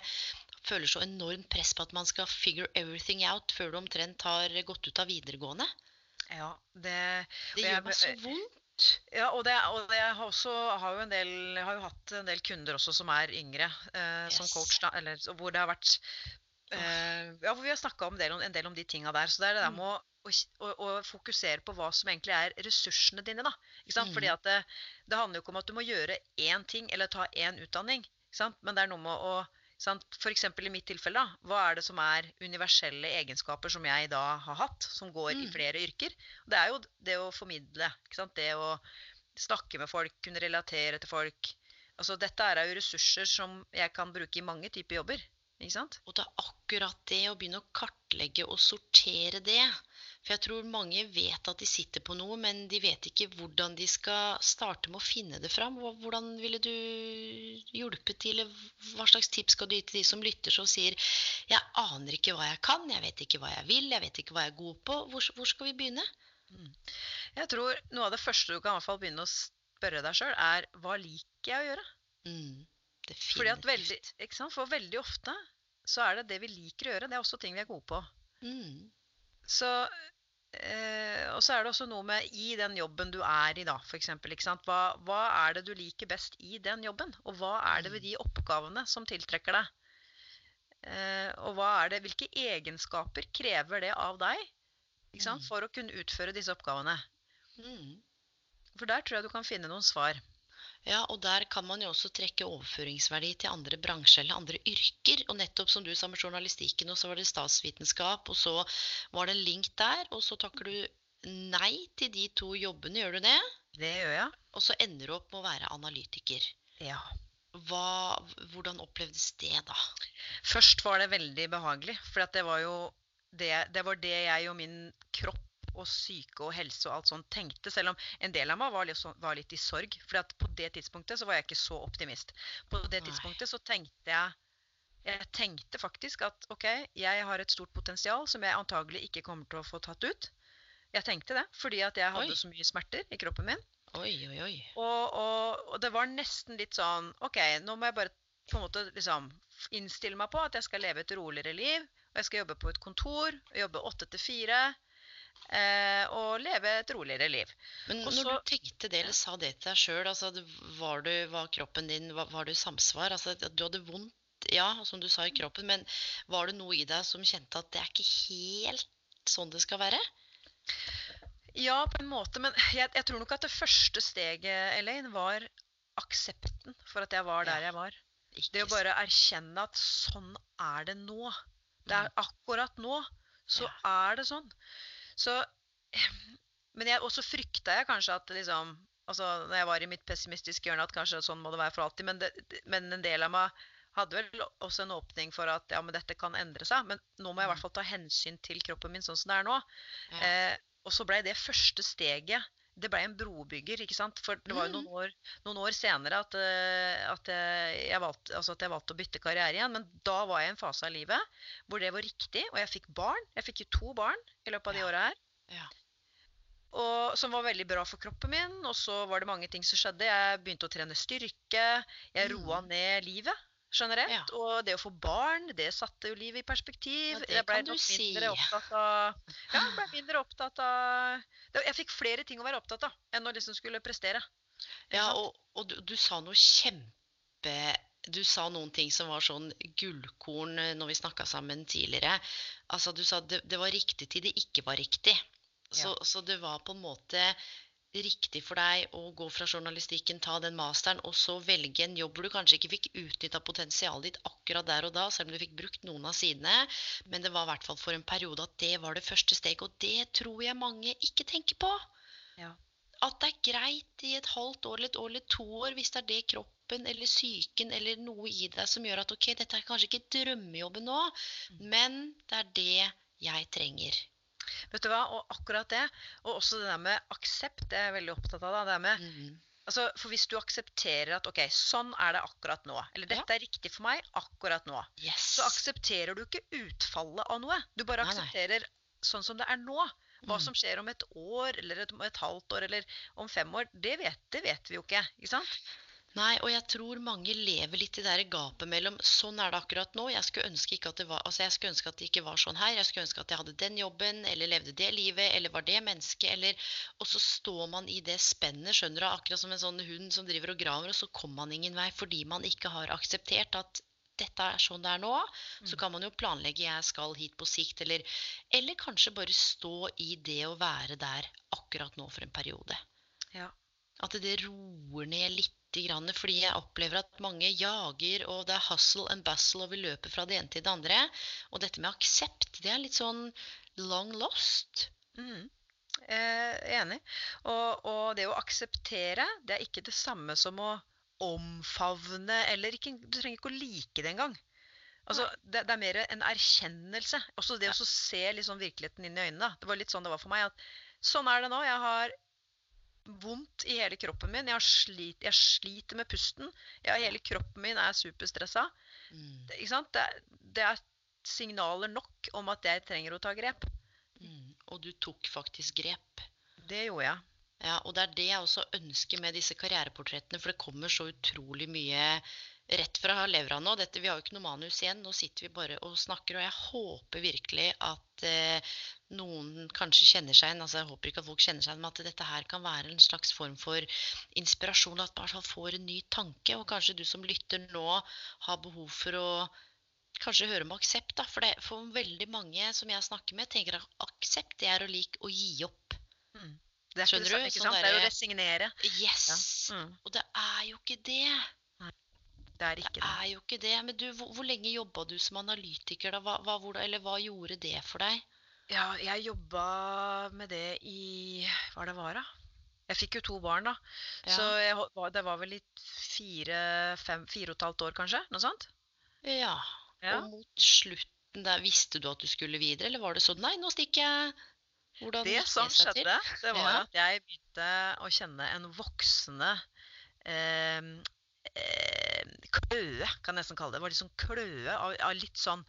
føler så enormt press på at man skal figure everything out før du omtrent har gått ut av videregående. ja, det Det jeg- gjør meg så vondt. Ja, og, det, og jeg har også har jo en del, har jo hatt en del kunder også som er yngre, eh, som coach, da, eller hvor det har vært eh, Ja, hvor vi har snakka en, del om- en del om de tinga der. Så det er det der Mm. med å, å, å, å fokusere på hva som egentlig er ressursene dine, da. Ikke? Mm. Fordi at det, det handler jo ikke om at du må gjøre én ting eller ta én utdanning, men det er noe med å sant? For eksempel i mitt tilfelle, da. Hva er det som er universelle egenskaper som jeg da har hatt, som går i Mm. flere yrker? Det er jo det å formidle. Det å snakke med folk, kunne relatere til folk. Altså, dette er jo ressurser som jeg kan bruke i mange typer jobber. Og det er akkurat det å begynne å kartlegge og sortere det. For jeg tror mange vet at de sitter på noe, men de vet ikke hvordan de skal starte med å finne det fram. Hvordan ville du hjulpet til, eller hva slags tips skal du gi til de som lytter som sier jeg aner ikke hva jeg kan, jeg vet ikke hva jeg vil, jeg vet ikke hva jeg er god på. Hvor, hvor skal vi begynne? Jeg tror noe av det første du kan i hvert fall begynne å spørre deg sjøl, er hva liker jeg å gjøre? Mm, Fordi at veldig? For veldig ofte så er det det vi liker å gjøre, det er også ting vi er gode på. Mm, Så, eh, og så er det også noe med i den jobben du er i, da, sant? Hva, hva er det du liker best i den jobben? Og hva er det ved de oppgavene som tiltrekker deg? Eh, og det, hvilke egenskaper krever det av deg? Mm. for å kunne utføre disse oppgavene? mm. For der tror jeg du kan finne noen svar. Ja, og der kan man jo også trekke overføringsverdi til andre bransjer eller andre yrker. Og nettopp som du sa med journalistikken, og så var det statsvitenskap, og så var det en link der, og så takker du nei til de to jobbene, gjør du det? Det gjør jeg. Og så ender du opp med å være analytiker. Ja. Hva, hvordan opplevdes det, da? Først var det veldig behagelig, for at det var jo det, det var det jeg og min kropp og syke og helse og alt sånt tenkte. Selv om en del av meg var litt, var litt i sorg. For på det tidspunktet så var jeg ikke så optimist. På det tidspunktet så tenkte jeg Jeg tenkte faktisk at OK, jeg har et stort potensial som jeg antagelig ikke kommer til å få tatt ut. Jeg tenkte det, fordi at jeg hadde Oi. så mye smerter i kroppen min. Oi, oi, oi. Og, og, og det var nesten litt sånn OK, nå må jeg bare på en måte liksom innstille meg på at jeg skal leve et roligere liv. Og jeg skal jobbe på et kontor, jobbe åtte til fire. Eh, og leve et roligere liv. Men når du tenkte det, eller sa det til deg sjøl, altså, var, du, var kroppen din var, var du i samsvar? Altså, du hadde vondt, ja, som du sa, i kroppen, men var det noe i deg som kjente at det er ikke helt sånn det skal være? Ja, på en måte, men jeg, jeg tror nok at det første steget, Elaine, var aksepten for at jeg var der Ja. jeg var. Det å bare erkjenne at sånn er det nå. Det er akkurat nå. Så er det sånn. Så Men jeg også frykta jeg kanskje at liksom Altså når jeg var i mitt pessimistiske hjørne, at kanskje sånn må det være for alltid. Men, det, men en del av meg hadde vel også en åpning for at ja, men dette kan endre seg. Men nå må jeg i hvert fall ta hensyn til kroppen min sånn som det er nå. Ja. Eh, og så blei det første steget Det blei en brobygger, ikke sant. For det var jo Mm. noen år, noen år senere at, eh, at, jeg, valgte, altså at jeg valgte å bytte karriere igjen. Men da var jeg i en fase av livet hvor det var riktig, og jeg fikk barn. Jeg fikk jo to barn i løpet av de åra her. Ja. Og, som var veldig bra for kroppen min. Og så var det mange ting som skjedde. Jeg begynte å trene styrke. Jeg roa Mm. ned livet generelt. Ja. Og det å få barn, det satte jo livet i perspektiv. Ja, det jeg ble du nok si. mindre opptatt av Ja, jeg ble mindre opptatt av Jeg fikk flere ting å være opptatt av enn å liksom skulle prestere. Ja, og, og du, du sa noe kjempe Du sa noen ting som var sånn gullkorn eh, når vi snakka sammen tidligere. Altså, du sa det, det var riktig til det ikke var riktig. Så, så det var på en måte riktig for deg å gå fra journalistikken, ta den masteren, og så velge en jobb hvor du kanskje ikke fikk utnytta potensialet ditt akkurat der og da, selv om du fikk brukt noen av sidene. Men det var i hvert fall for en periode at det var det første steget, og det tror jeg mange ikke tenker på Ja. at det er greit i et halvt år eller et år eller to år hvis det er det kroppen eller psyken eller noe i deg som gjør at ok, dette er kanskje ikke drømmejobben nå, men det er det jeg trenger. Vet du hva, og akkurat det, og også det der med aksept, det er jeg veldig opptatt av. det med Mhm. Altså, for hvis du aksepterer at ok, sånn er det akkurat nå, eller Ja. dette er riktig for meg akkurat nå, Yes. så aksepterer du ikke utfallet av noe. Du bare Nei, nei. aksepterer sånn som det er nå. Hva Mm. som skjer om et år, eller et, et halvt år, eller om fem år, det vet, det vet vi jo ikke. ikke sant? Nei, og jeg tror mange lever litt i det gapet mellom sånn er det akkurat nå. Jeg skulle ønske ikke at det var, altså jeg skulle ønske at det ikke var sånn her. Jeg skulle ønske at jeg hadde den jobben, eller levde det livet, eller var det mennesket, eller Og så står man i det spennet, skjønner du, akkurat som en sånn hund som driver og graver, og så kommer man ingen vei fordi man ikke har akseptert at dette er sånn det er nå. Så Mm. kan man jo planlegge 'jeg skal hit på sikt', eller Eller kanskje bare stå i det å være der akkurat nå for en periode. Ja. At det roer ned litt. Grann, fordi jeg opplever at mange jager, og det er hustle and bustle, og vi løper fra det ene til det andre. Og dette med aksept, det er litt sånn long lost. Mm. Eh, enig. Og, og det å akseptere, det er ikke det samme som å omfavne eller ikke, Du trenger ikke å like det engang. Altså, det, det er mer en erkjennelse. Også det å så se liksom virkeligheten inn i øynene. Det var litt sånn det var for meg. at Sånn er det nå. Jeg har vondt i hele kroppen min. Jeg, har slit, jeg sliter med pusten. Jeg, hele kroppen min er superstressa. Mm, Det-? Det, det er signaler nok om at jeg trenger å ta grep. mm. Og du tok faktisk grep. Det gjorde jeg. Ja, og det er det jeg også ønsker med disse karriereportrettene, for det kommer så utrolig mye rett fra levra nå. Dette, vi har jo ikke noe manus igjen, nå sitter vi bare og snakker, og jeg håper virkelig at eh, noen kanskje kjenner seg igjen. Altså, jeg håper ikke at folk kjenner seg igjen, men at dette her kan være en slags form for inspirasjon, at man får en ny tanke. Og kanskje du som lytter nå har behov for å kanskje høre om aksept, da. For, det, for veldig mange som jeg snakker med, tenker at aksept det er å like å gi opp. Det er ikke, Skjønner du? Sånn sant? det er jo å resignere. Yes! Mm, Og det er jo ikke det. Det er ikke Det det. er jo ikke det. Men du, hvor, hvor lenge jobba du som analytiker, da? Hva, hva, hvor, eller hva gjorde det for deg? Ja, jeg jobba med det i Hva det var, da? Jeg fikk jo to barn, da. Ja. Så jeg, det var vel i fire, fem, fire og et halvt år, kanskje? Noe sånt? Ja. Ja. Og mot slutten der, visste du at du skulle videre, eller var det sånn Nei, nå stikker jeg. Hvordan Det som skjedde, det var Ja. at jeg begynte å kjenne en voksende eh, kløe, kan jeg nesten kalle det. Det var sånn kløe av, av litt sånn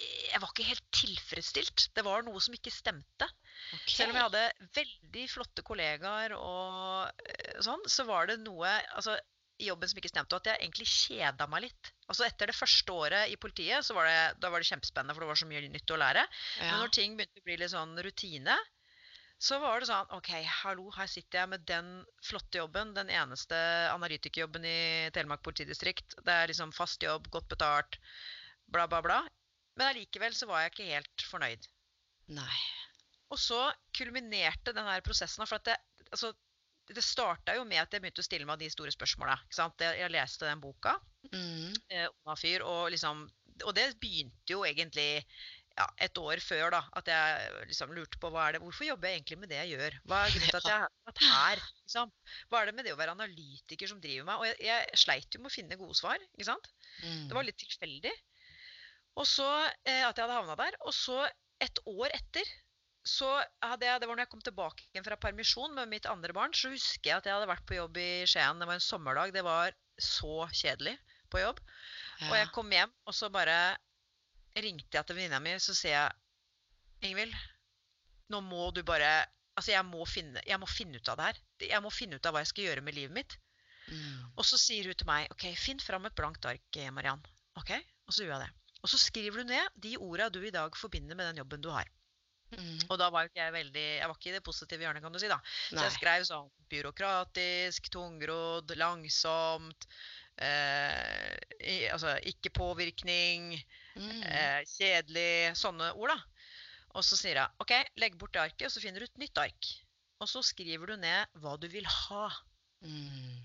Jeg var ikke helt tilfredsstilt. Det var noe som ikke stemte. Okay. Selv om jeg hadde veldig flotte kollegaer og eh, sånn, så var det noe Altså, i jobben som ikke stemte, og at jeg egentlig kjeda meg litt. Altså Etter det første året i politiet så var det, da var det kjempespennende, for det var så mye nytt å lære. Men når ting begynte å bli litt sånn rutine, så var det sånn OK, hallo, her sitter jeg med den flotte jobben. Den eneste analytikerjobben i Telemark politidistrikt. Det er liksom fast jobb, godt betalt, bla, bla, bla. Men allikevel så var jeg ikke helt fornøyd. Nei. Og så kulminerte den her prosessen. For at det, altså, det starta jo med at jeg begynte å stille meg de store spørsmåla. Jeg, jeg leste den boka, Mm. eh, fyr, og liksom Og det begynte jo egentlig ja, et år før, da. At jeg liksom lurte på hva er det, hvorfor jobber jeg egentlig med det jeg gjør? Hva er grunnen til at [laughs] jeg er her? Liksom? Hva er det med det å være analytiker som driver meg? Og jeg, jeg sleit jo med å finne gode svar. ikke sant? Mm. Det var litt tilfeldig. Og så eh, at jeg hadde havna der. Og så et år etter så hadde jeg, Det var når jeg kom tilbake igjen fra permisjon med mitt andre barn, så husker jeg at jeg hadde vært på jobb i Skien. Det var en sommerdag. Det var så kjedelig på jobb. Og jeg kom hjem, og så bare ringte jeg til venninna mi, så sier jeg Ingvild, nå må du bare Altså, jeg må, finne, jeg må finne ut av det her. Jeg må finne ut av hva jeg skal gjøre med livet mitt. Mm. Og så sier hun til meg OK, finn fram et blankt ark, eh, Mariann. Ok? Og så gjør jeg det. Og så skriver du ned de orda du i dag forbinder med den jobben du har. Mm. Og da var ikke jeg veldig Jeg var ikke i det positive hjørnet, kan du si. da. Så Nei. jeg skrev sånn byråkratisk, tungrodd, langsomt. Eh, i, altså ikke påvirkning. Mm. Eh, kjedelig. Sånne ord, da. Og så sier jeg OK, legg bort det arket, og så finner du et nytt ark. Og så skriver du ned hva du vil ha. Mm.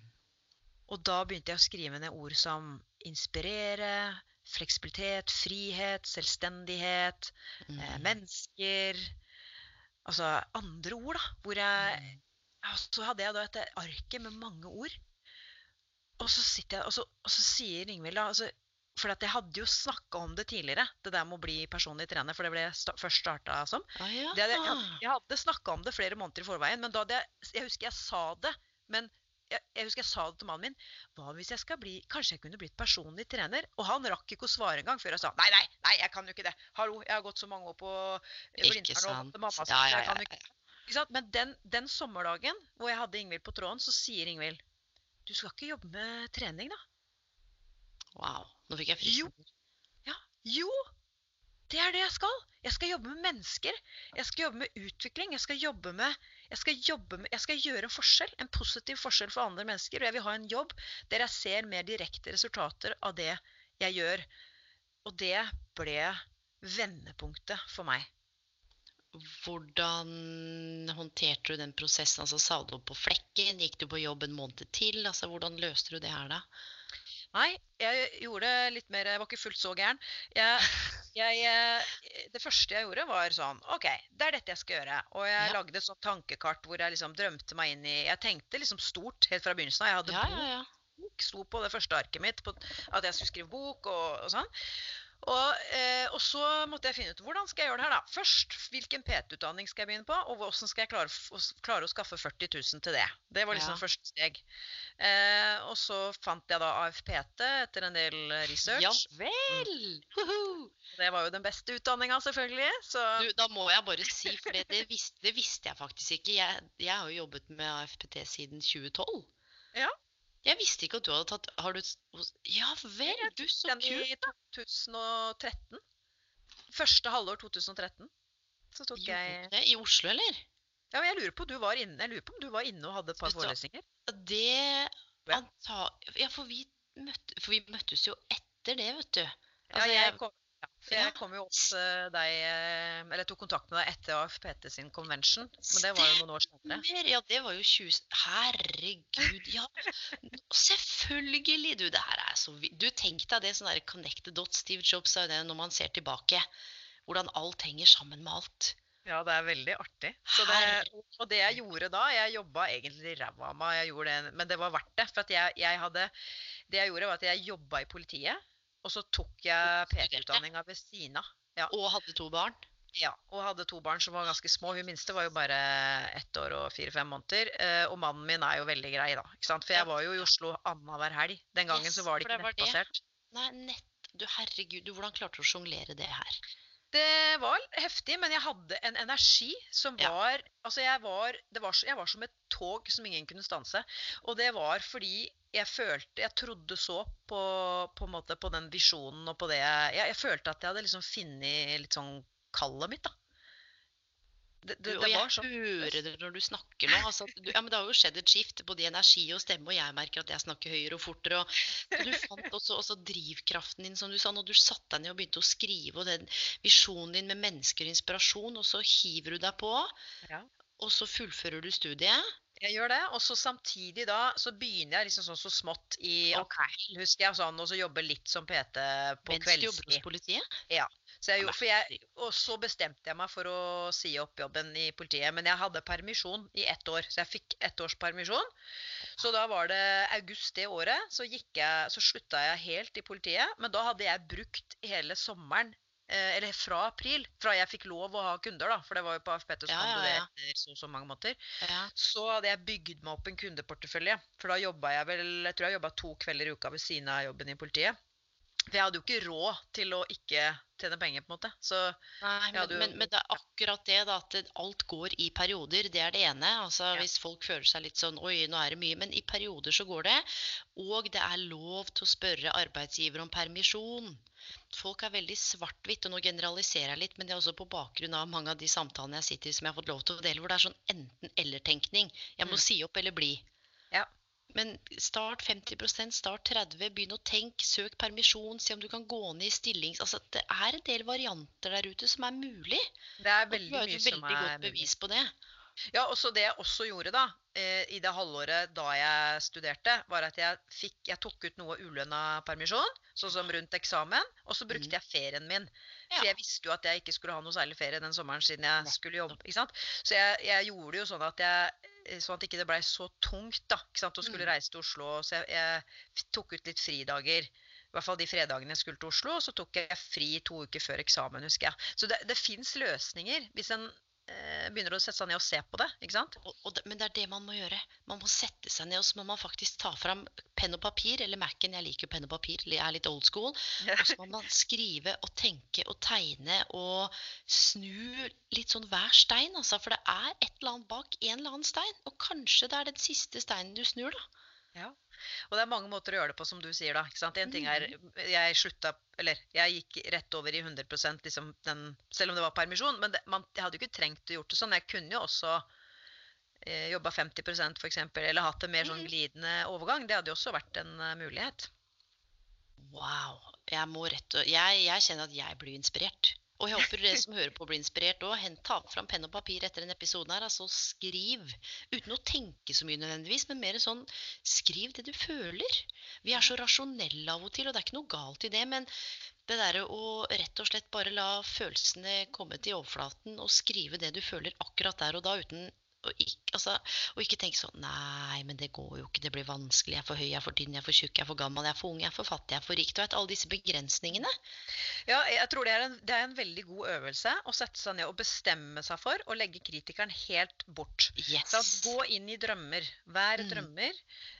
Og da begynte jeg å skrive ned ord som inspirere, fleksibilitet, frihet, selvstendighet, eh, Mm. mennesker Altså andre ord, da. Hvor jeg Mm. Så hadde jeg da et arke med mange ord. Og så sitter jeg, og så, og så sier Ingvild da altså, For jeg hadde jo snakka om det tidligere, det der med å bli personlig trener. For det ble sta først starta som. Ah, ja. Det hadde, jeg, hadde- jeg hadde snakka om det flere måneder i forveien, men jeg Jeg husker jeg sa det, men jeg, jeg husker jeg sa det til mannen min. Hva hvis jeg skal bli Kanskje jeg kunne blitt personlig trener? Og han rakk ikke å svare engang før jeg sa nei, nei, nei, jeg kan jo ikke det. Hallo, jeg har gått så mange år på Ikke Blindern og sant. mamma sa Ja, ja, jeg kan jo ikke ikke sant? Men den, den sommerdagen hvor jeg hadde Ingvild på tråden, så sier Ingvild Du skal ikke jobbe med trening, da? Wow. Nå fikk jeg Jo. Ja, Jo! Det er det jeg skal. Jeg skal jobbe med mennesker. Jeg skal jobbe med utvikling. Jeg skal jobbe med Jeg skal, jobbe med, jeg skal gjøre en forskjell. En positiv forskjell for andre mennesker. Og jeg vil ha en jobb der jeg ser mer direkte resultater av det jeg gjør. Og det ble vendepunktet for meg. Hvordan håndterte du den prosessen? Altså, Sa du opp på flekken? Gikk du på jobb en måned til? Altså, Hvordan løste du det her, da? Nei, jeg gjorde litt mer Jeg var ikke fullt så gæren. Jeg, jeg, eh, det første jeg gjorde, var sånn OK, det er dette jeg skal gjøre. Og jeg Ja. lagde et sånt tankekart hvor jeg liksom drømte meg inn i Jeg tenkte liksom stort helt fra begynnelsen av. Jeg hadde Ja, bok, ja, ja. bok sto på det første arket mitt på at jeg skulle skrive bok og, og sånn. Og, eh, og så måtte jeg finne ut hvordan skal jeg gjøre det her, da. Først, hvilken PT-utdanning skal jeg begynne på, og hvordan skal jeg klare, å klare å skaffe 40 000 til det. Det var liksom Ja. første steg. Eh, og så fant jeg da AFPT etter en del research. Ja vel! Mm. Det var jo den beste utdanninga, selvfølgelig. Så Du, da må jeg bare si, for det, det, visste, det visste jeg faktisk ikke. Jeg, jeg har jo jobbet med AFPT siden 2012. Ja. Jeg visste ikke at du hadde tatt Har du Ja vel, du, så kult! den i 2013. Første halvår 2013. Så tok Gjorde jeg det i Oslo, eller? Ja, men jeg lurer på du var inne, jeg lurer på om du var inne og hadde et par forelesninger. Det Ja. anta... Ja, for vi, møtte, for vi møttes jo etter det, vet du. Ja, Altså, jeg jeg- kom, ja, for jeg kom jo opp deg eh, Eller jeg tok kontakt med deg etter AFPT sin convention. Men det var jo noen år senere. Ja, det var jo 20 Herregud, ja. Selvfølgelig, du. Det her er så vidt. Du, tenk deg det sånn connected dot Steve Jobs er det når man ser tilbake. Hvordan alt henger sammen med alt. Ja, det er veldig artig. Så det, og det jeg gjorde da Jeg jobba egentlig ræva av meg, jeg gjorde det, men det var verdt det. For jeg, jeg hadde Det jeg gjorde, var at jeg jobba i politiet. Og så tok jeg PT-utdanninga ved siden av. Og hadde to barn. Ja, og hadde to barn som var ganske små. Hun minste var jo bare ett år og fire-fem måneder. Eh, og mannen min er jo veldig grei, da. For jeg var jo i Oslo annenhver helg. Den gangen Yes, så var det ikke det var det. Nei, nett Du, herregud, du, hvordan klarte du å sjonglere det her? Det var heftig, men jeg hadde en energi som Ja. var Altså, jeg var, det var, jeg var som et tog som ingen kunne stanse. Og det var fordi jeg følte Jeg trodde så på, på, måte, på den visjonen og på det jeg Jeg følte at jeg hadde liksom funnet litt sånn kallet mitt, da. Det, det, Du, og det jeg sånn. hører det når du snakker nå. Altså, du, ja, men det har jo skjedd et skift både i energi og stemme, og jeg merker at jeg snakker høyere og fortere. Og, du fant også, også drivkraften din, som du sa, når du satte deg ned og begynte å skrive, og den visjonen din med mennesker og inspirasjon, og så hiver du deg på, Ja. og så fullfører du studiet. Jeg gjør det. Og så samtidig da så begynner jeg liksom sånn så smått i okay. april, husker jeg, sånn, og så jobber litt som PT på Mens du jobber hos politiet? politiet. Så jeg, gjorde- jeg, og så bestemte jeg meg for å si opp jobben i politiet. Men jeg hadde permisjon i ett år, så jeg fikk ett års permisjon. Så da var det august det året, så, jeg, så slutta jeg helt i politiet. Men da hadde jeg brukt hele sommeren, eh, eller fra april, fra jeg fikk lov å ha kunder, da, for det var jo på AFPT som Ja, ja, ja, det etter så så mange måneder, Ja. så hadde jeg bygd meg opp en kundeportefølje. For da jobba jeg vel Jeg tror jeg jobba to kvelder i uka ved siden av jobben i politiet. For jeg hadde jo ikke råd til å ikke tjene penger, på en måte. Så Nei, men, jo... men, men det er akkurat det, da, at alt går i perioder. Det er det ene. Altså, Ja. Hvis folk føler seg litt sånn Oi, nå er det mye. Men i perioder så går det. Og det er lov til å spørre arbeidsgiver om permisjon. Folk er veldig svart-hvitt, og nå generaliserer jeg litt, men det er også på bakgrunn av mange av de samtalene jeg sitter i som jeg har fått lov til å dele, hvor det er sånn enten-eller-tenkning. Jeg må Mm. si opp eller bli. Ja. Men start 50% start 30 begynn å tenke, søk permisjon, se om du kan gå ned i stilling. Altså, det er en del varianter der ute som er mulig. det er veldig mye som er Og du har et veldig godt bevis på det. Ja, og så det jeg også gjorde da, eh, i det halvåret da jeg studerte, var at jeg, fikk, jeg tok ut noe ulønna permisjon, sånn som rundt eksamen, og så brukte Mhm. jeg ferien min. For jeg visste jo at jeg ikke skulle ha noe særlig ferie den sommeren siden jeg skulle jobbe. ikke sant? Så jeg, jeg gjorde jo sånn at jeg Sånn at ikke det blei så tungt da, ikke sant, å skulle Mm. reise til Oslo. Så jeg, jeg tok ut litt fridager. I hvert fall de fredagene jeg skulle til Oslo. Og så tok jeg fri to uker før eksamen, husker jeg. Så det, det fins løsninger hvis en eh, begynner å sette seg ned og se på det. ikke sant? Og, og det. Men det er det man må gjøre. Man må sette seg ned og så må man faktisk ta fram penn og papir, eller Mac-en. Jeg liker jo penn og papir, jeg er litt old school. Og så må man skrive og tenke og tegne og snu litt sånn hver stein, altså. For det er et eller annet bak en eller annen stein. Og kanskje det er den siste steinen du snur, da. Ja. Og det er mange måter å gjøre det på, som du sier. da, ikke sant? En ting er, Jeg slutta, eller jeg gikk rett over i 100 liksom den, selv om det var permisjon. Men det, man, jeg hadde jo ikke trengt å gjort det sånn. Jeg kunne jo også eh, jobba 50% for eksempel, eller hatt en mer sånn Mhm. glidende overgang. Det hadde jo også vært en uh, mulighet. Wow. Jeg må rett og jeg, jeg kjenner at jeg blir inspirert. Og jeg håper dere som hører på, blir inspirert òg. Ta fram penn og papir etter en episode her. Altså skriv. Uten å tenke så mye nødvendigvis, men mer sånn skriv det du føler. Vi er så rasjonelle av og til, og det er ikke noe galt i det. Men det derre å rett og slett bare la følelsene komme til overflaten og skrive det du føler akkurat der og da, uten og ikke, altså, og ikke tenke sånn Nei, men det går jo ikke. Det blir vanskelig. Jeg er for høy, jeg er for tynn, jeg er for tjukk, jeg er for gammel, jeg er for ung, jeg er for fattig, jeg er for rik. Du vet, alle disse begrensningene. Ja, jeg tror det er, en, det er en veldig god øvelse å sette seg ned og bestemme seg for å legge kritikeren helt bort. Yes. Sant? Gå inn i drømmer. Vær Mm. drømmer.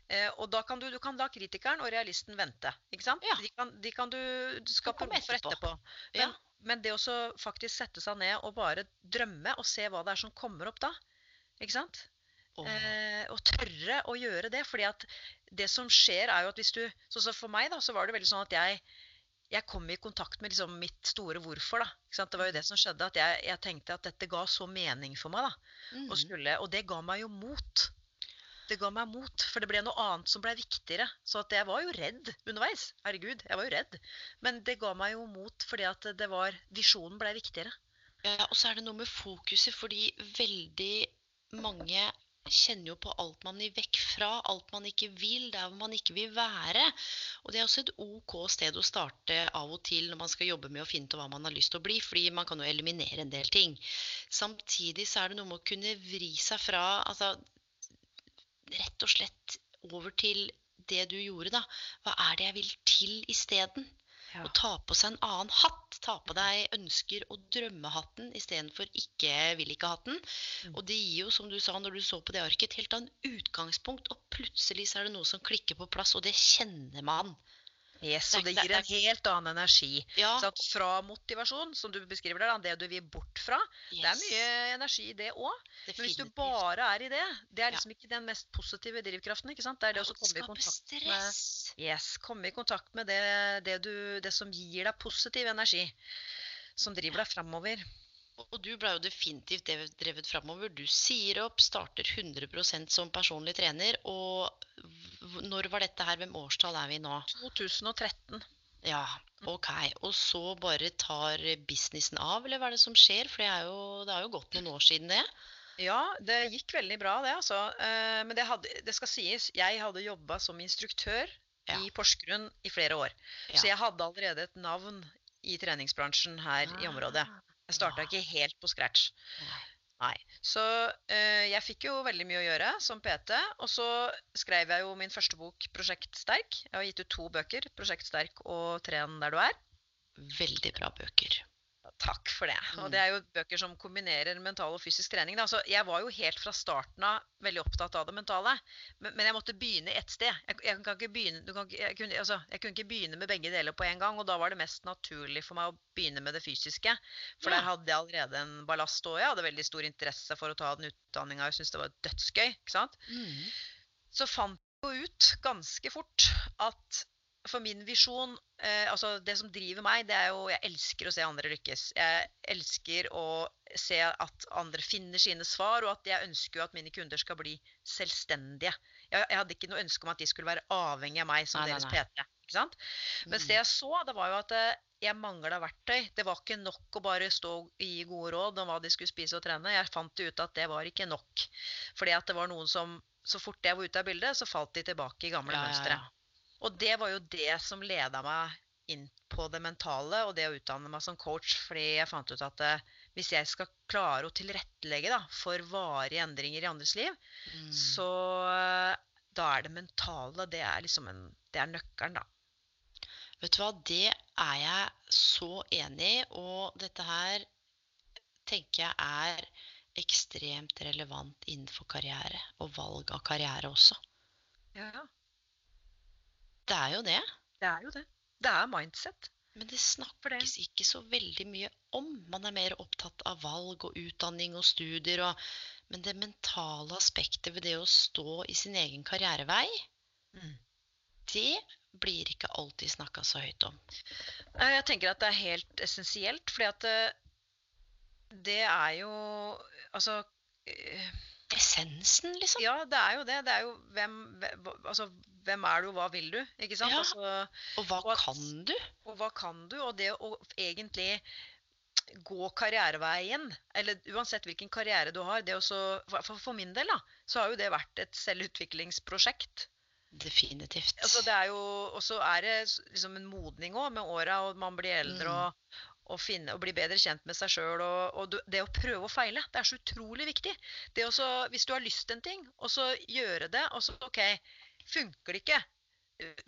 Eh, og da kan du, du kan la kritikeren og realisten vente. Ikke sant? Ja. De, kan, de kan du skape rom for etterpå. Men, Ja. men det å faktisk sette seg ned og bare drømme og se hva det er som kommer opp da. Ikke sant? Eh, og tørre å gjøre det. fordi at det som skjer, er jo at hvis du så, så for meg, da, så var det veldig sånn at jeg jeg kom i kontakt med liksom mitt store hvorfor. da, ikke sant? Det var jo det som skjedde. At jeg, jeg tenkte at dette ga så mening for meg. da, Mm. og, skulle, og det ga meg jo mot. Det ga meg mot, for det ble noe annet som ble viktigere. Så at jeg var jo redd underveis. Herregud, jeg var jo redd. Men det ga meg jo mot fordi at det var Visjonen ble viktigere. Ja, og så er det noe med fokuset, fordi veldig mange kjenner jo på alt man vil vekk fra, alt man ikke vil, der man ikke vil være. Og det er også et OK sted å starte av og til når man skal jobbe med å finne ut hva man har lyst til å bli, fordi man kan jo eliminere en del ting. Samtidig så er det noe med å kunne vri seg fra altså rett og slett over til det du gjorde, da. Hva er det jeg vil til isteden? Ja. Og ta på seg en annen hatt. Ta på deg ønsker- og drømmehatten istedenfor ikke vil ikke-hatten. Mm. Og det gir jo, som du sa når du så på det arket, et helt annet utgangspunkt. Og plutselig så er det noe som klikker på plass, og det kjenner man. Yes, Det og det gir en helt annen energi. Ja? Fra motivasjon, som du beskriver der, det du vil bort fra. Det er mye energi i det òg. Men hvis du bare er i det, det er Ja. liksom ikke den mest positive drivkraften. ikke sant? Det er det å komme i kontakt med. Yes, komme i kontakt med det, det, du, det som gir deg positiv energi. Som driver deg framover. Og- du ble jo definitivt drevet, framover. Du sier opp, starter 100% som personlig trener. Og når var dette her? Hvem årstall er vi nå? 2013. Ja, ok. Og så bare tar businessen av, eller hva er det som skjer? For det er jo, det er jo gått noen år siden det. Ja, det gikk veldig bra, det, altså. Eh, Men det, hadde, det skal sies, jeg hadde jobba som instruktør Ja. i Porsgrunn i flere år. Ja. Så jeg hadde allerede et navn i treningsbransjen her i området. Jeg starta ikke helt på scratch. Nei. Så eh, jeg fikk jo veldig mye å gjøre som PT. Og så skrev jeg jo min første bok, 'Prosjekt Sterk'. Jeg har gitt ut to bøker, 'Prosjekt Sterk' og 'Tren der du er'. Veldig bra bøker. For det. Og Mm. det er jo bøker som kombinerer mental og fysisk trening. Da. Så jeg var jo helt fra starten av veldig opptatt av det mentale. Men, men jeg måtte begynne ett sted. Jeg, jeg, kan ikke begynne, du kan jeg, kunne, altså, jeg kunne ikke begynne med begge deler på en gang. Og da var det mest naturlig for meg å begynne med det fysiske. For Ja. der hadde jeg allerede en ballast. Og jeg hadde veldig stor interesse for å ta den utdanninga. Jeg syntes det var dødsgøy. ikke sant? Mm. så fant jeg jo ut ganske fort at for min visjon eh, Altså, det som driver meg, det er jo Jeg elsker å se andre lykkes. Jeg elsker å se at andre finner sine svar, og at jeg ønsker jo at mine kunder skal bli selvstendige. Jeg, jeg hadde ikke noe ønske om at de skulle være avhengig av meg som Nei, nei, deres nei. PT. Ikke sant? Mens det jeg så, det var jo at eh, jeg mangla verktøy. Det var ikke nok å bare stå og gi gode råd om hva de skulle spise og trene. Jeg fant ut at det var ikke nok. Fordi at det var noen som Så fort jeg var ute av bildet, så falt de tilbake i gamle Ja, ja, mønstre. ja. Og det var jo det som leda meg inn på det mentale og det å utdanne meg som coach. Fordi jeg fant ut at eh, hvis jeg skal klare å tilrettelegge da, for varige endringer i andres liv, Mm. så eh, da er det mentale det er liksom en, det er nøkkelen, da. Vet du hva, det er jeg så enig i, og dette her tenker jeg er ekstremt relevant innenfor karriere, og valg av karriere også. Ja, Det er jo det, det er jo det. Det er mindset. men det snakkes det. ikke så veldig mye om. Man er mer opptatt av valg og utdanning og studier, og, men det mentale aspektet ved det å stå i sin egen karrierevei, Mm. det blir ikke alltid snakka så høyt om. Jeg tenker at det er helt essensielt, fordi at eh, det er jo Altså eh, Essensen, liksom. Ja, det er jo det. Det er jo hvem, altså, hvem er du, og hva vil du? Ikke sant? Ja. Altså, Og hva og at- kan du? og hva kan du? Og det å egentlig gå karriereveien, eller uansett hvilken karriere du har det å så, for, for min del, da, så har jo det vært et selvutviklingsprosjekt. Definitivt. Altså det er jo, og så er det liksom en modning òg med åra, og man blir eldre Mm. og, og, finne, å bli bedre kjent med seg sjøl. Og, og det å prøve og feile, det er så utrolig viktig. Det å hvis du har lyst til en ting, og så gjøre det, og så OK, funker det ikke?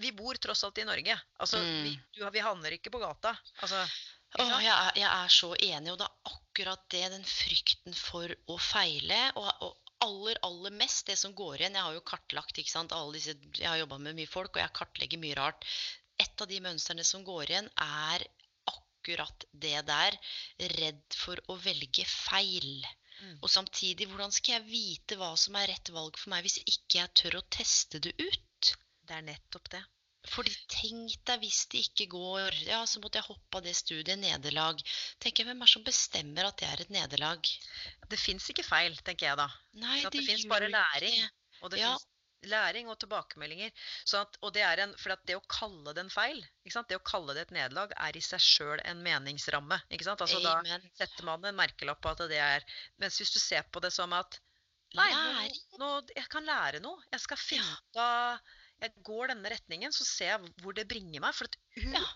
Vi bor tross alt i Norge. Altså, Mm. vi, du, vi handler ikke på gata. Altså, ikke Åh, jeg, er, jeg er så enig, og det er akkurat det, den frykten for å feile. Og, og aller, aller mest det som går igjen Jeg har jo kartlagt ikke sant, alle disse Jeg har jobba med mye folk, og jeg kartlegger mye rart. Et av de mønstrene som går igjen, er akkurat det der. Redd for å velge feil. Mm. Og samtidig, hvordan skal jeg vite hva som er rett valg for meg, hvis ikke jeg tør å teste det ut? Det er nettopp det. Fordi tenk deg hvis det ikke går. Ja, så måtte jeg hoppe av det studiet. Nederlag. Tenker jeg, Hvem er det som bestemmer at det er et nederlag? Det fins ikke feil, tenker jeg da. Nei, At det det fins bare læring. Og det Ja. Læring og tilbakemeldinger. Så at, og det er en, for at det å kalle det en feil, ikke sant? det å kalle det et nederlag, er i seg sjøl en meningsramme. ikke sant? Altså Da setter man en merkelapp på at det er Mens hvis du ser på det som at Nei, nå, nå, jeg kan lære noe. Jeg skal finne ut av Jeg går denne retningen, så ser jeg hvor det bringer meg. For at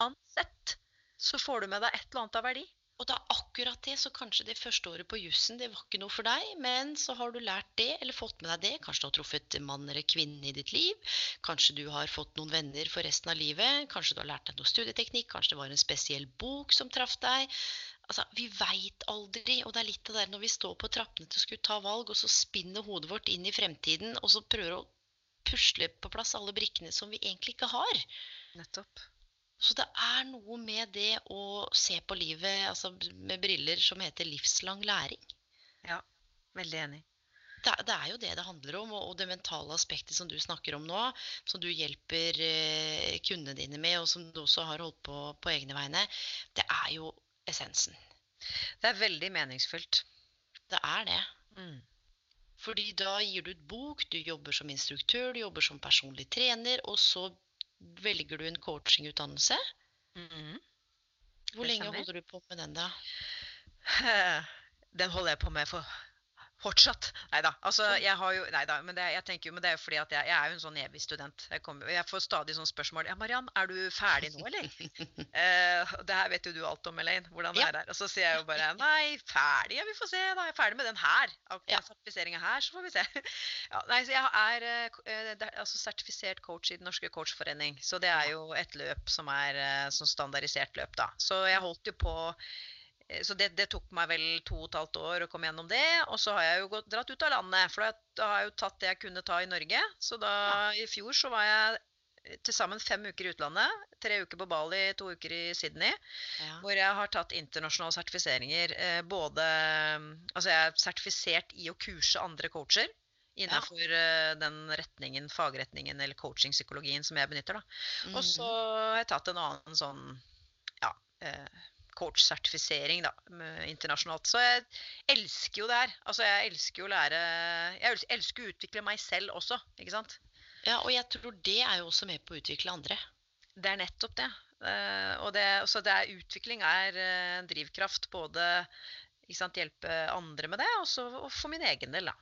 uansett så får du med deg et eller annet av verdi. Og det er akkurat det, så kanskje det første året på jussen det var ikke noe for deg, men så har du lært det, eller fått med deg det. Kanskje du har truffet mann eller kvinne i ditt liv. Kanskje du har fått noen venner for resten av livet. Kanskje du har lært deg noe studieteknikk. Kanskje det var en spesiell bok som traff deg. Altså, Vi veit aldri, og det er litt av det der når vi står på trappene til å skulle ta valg, og så spinner hodet vårt inn i fremtiden, og så prøver å pusle på plass alle brikkene som vi egentlig ikke har. Nettopp. Så det er noe med det å se på livet altså, med briller som heter livslang læring. Ja, veldig enig. Det, det er jo det det handler om, og og det mentale aspektet som du snakker om nå, som du hjelper eh, kundene dine med, og som du også har holdt på på egne vegne, det er jo essensen. Det er veldig meningsfullt. Det er det. Mm. Fordi da gir du ut bok, du jobber som instruktør, du jobber som personlig trener, og så velger du en coachingutdannelse. Mhm. Hvor lenge holder du på med den, da? [laughs] Den holder jeg på med for fortsatt. Nei da. Altså, jeg har jo Nei da. Men det, jeg tenker jo, men det er jo fordi at jeg, jeg er jo en sånn evig student. Jeg, kommer, jeg får stadig sånne spørsmål. Ja, Mariann, er du ferdig nå, eller? [laughs] eh, det her vet jo du alt om, Elaine. Hvordan det Ja. er. Og så sier jeg jo bare nei, ferdig? Ja, vi får se. da. Jeg er ferdig med den her. Ja. sertifiseringa her, så får vi se. [laughs] ja, nei, så jeg er eh, eh, altså sertifisert coach i Den norske coachforening. Så det er jo et løp som er eh, sånn standardisert løp, da. Så jeg holdt jo på Så det, det tok meg vel to og et halvt år å komme gjennom det. Og så har jeg jo gått, dratt ut av landet, for da, har jeg jo tatt det jeg kunne ta i Norge. Så da i fjor så var jeg eh, til sammen fem uker i utlandet. Tre uker på Bali, to uker i Sydney. Ja. Hvor jeg har tatt internasjonale sertifiseringer. Eh, både Altså jeg er sertifisert i å kurse andre coacher. Innenfor eh, den retningen, fagretningen eller coachingpsykologien som jeg benytter. da. Og så har jeg tatt en annen sånn ja, eh, coach-sertifisering internasjonalt. Så jeg elsker jo det her. Altså, jeg elsker jo å lære Jeg elsker å utvikle meg selv også, ikke sant? ja, og jeg tror det er jo også med på å utvikle andre. Det er nettopp det. Eh, og det, så det er, utvikling er eh, en drivkraft. Både sant, hjelpe andre med det, og så og for min egen del, da.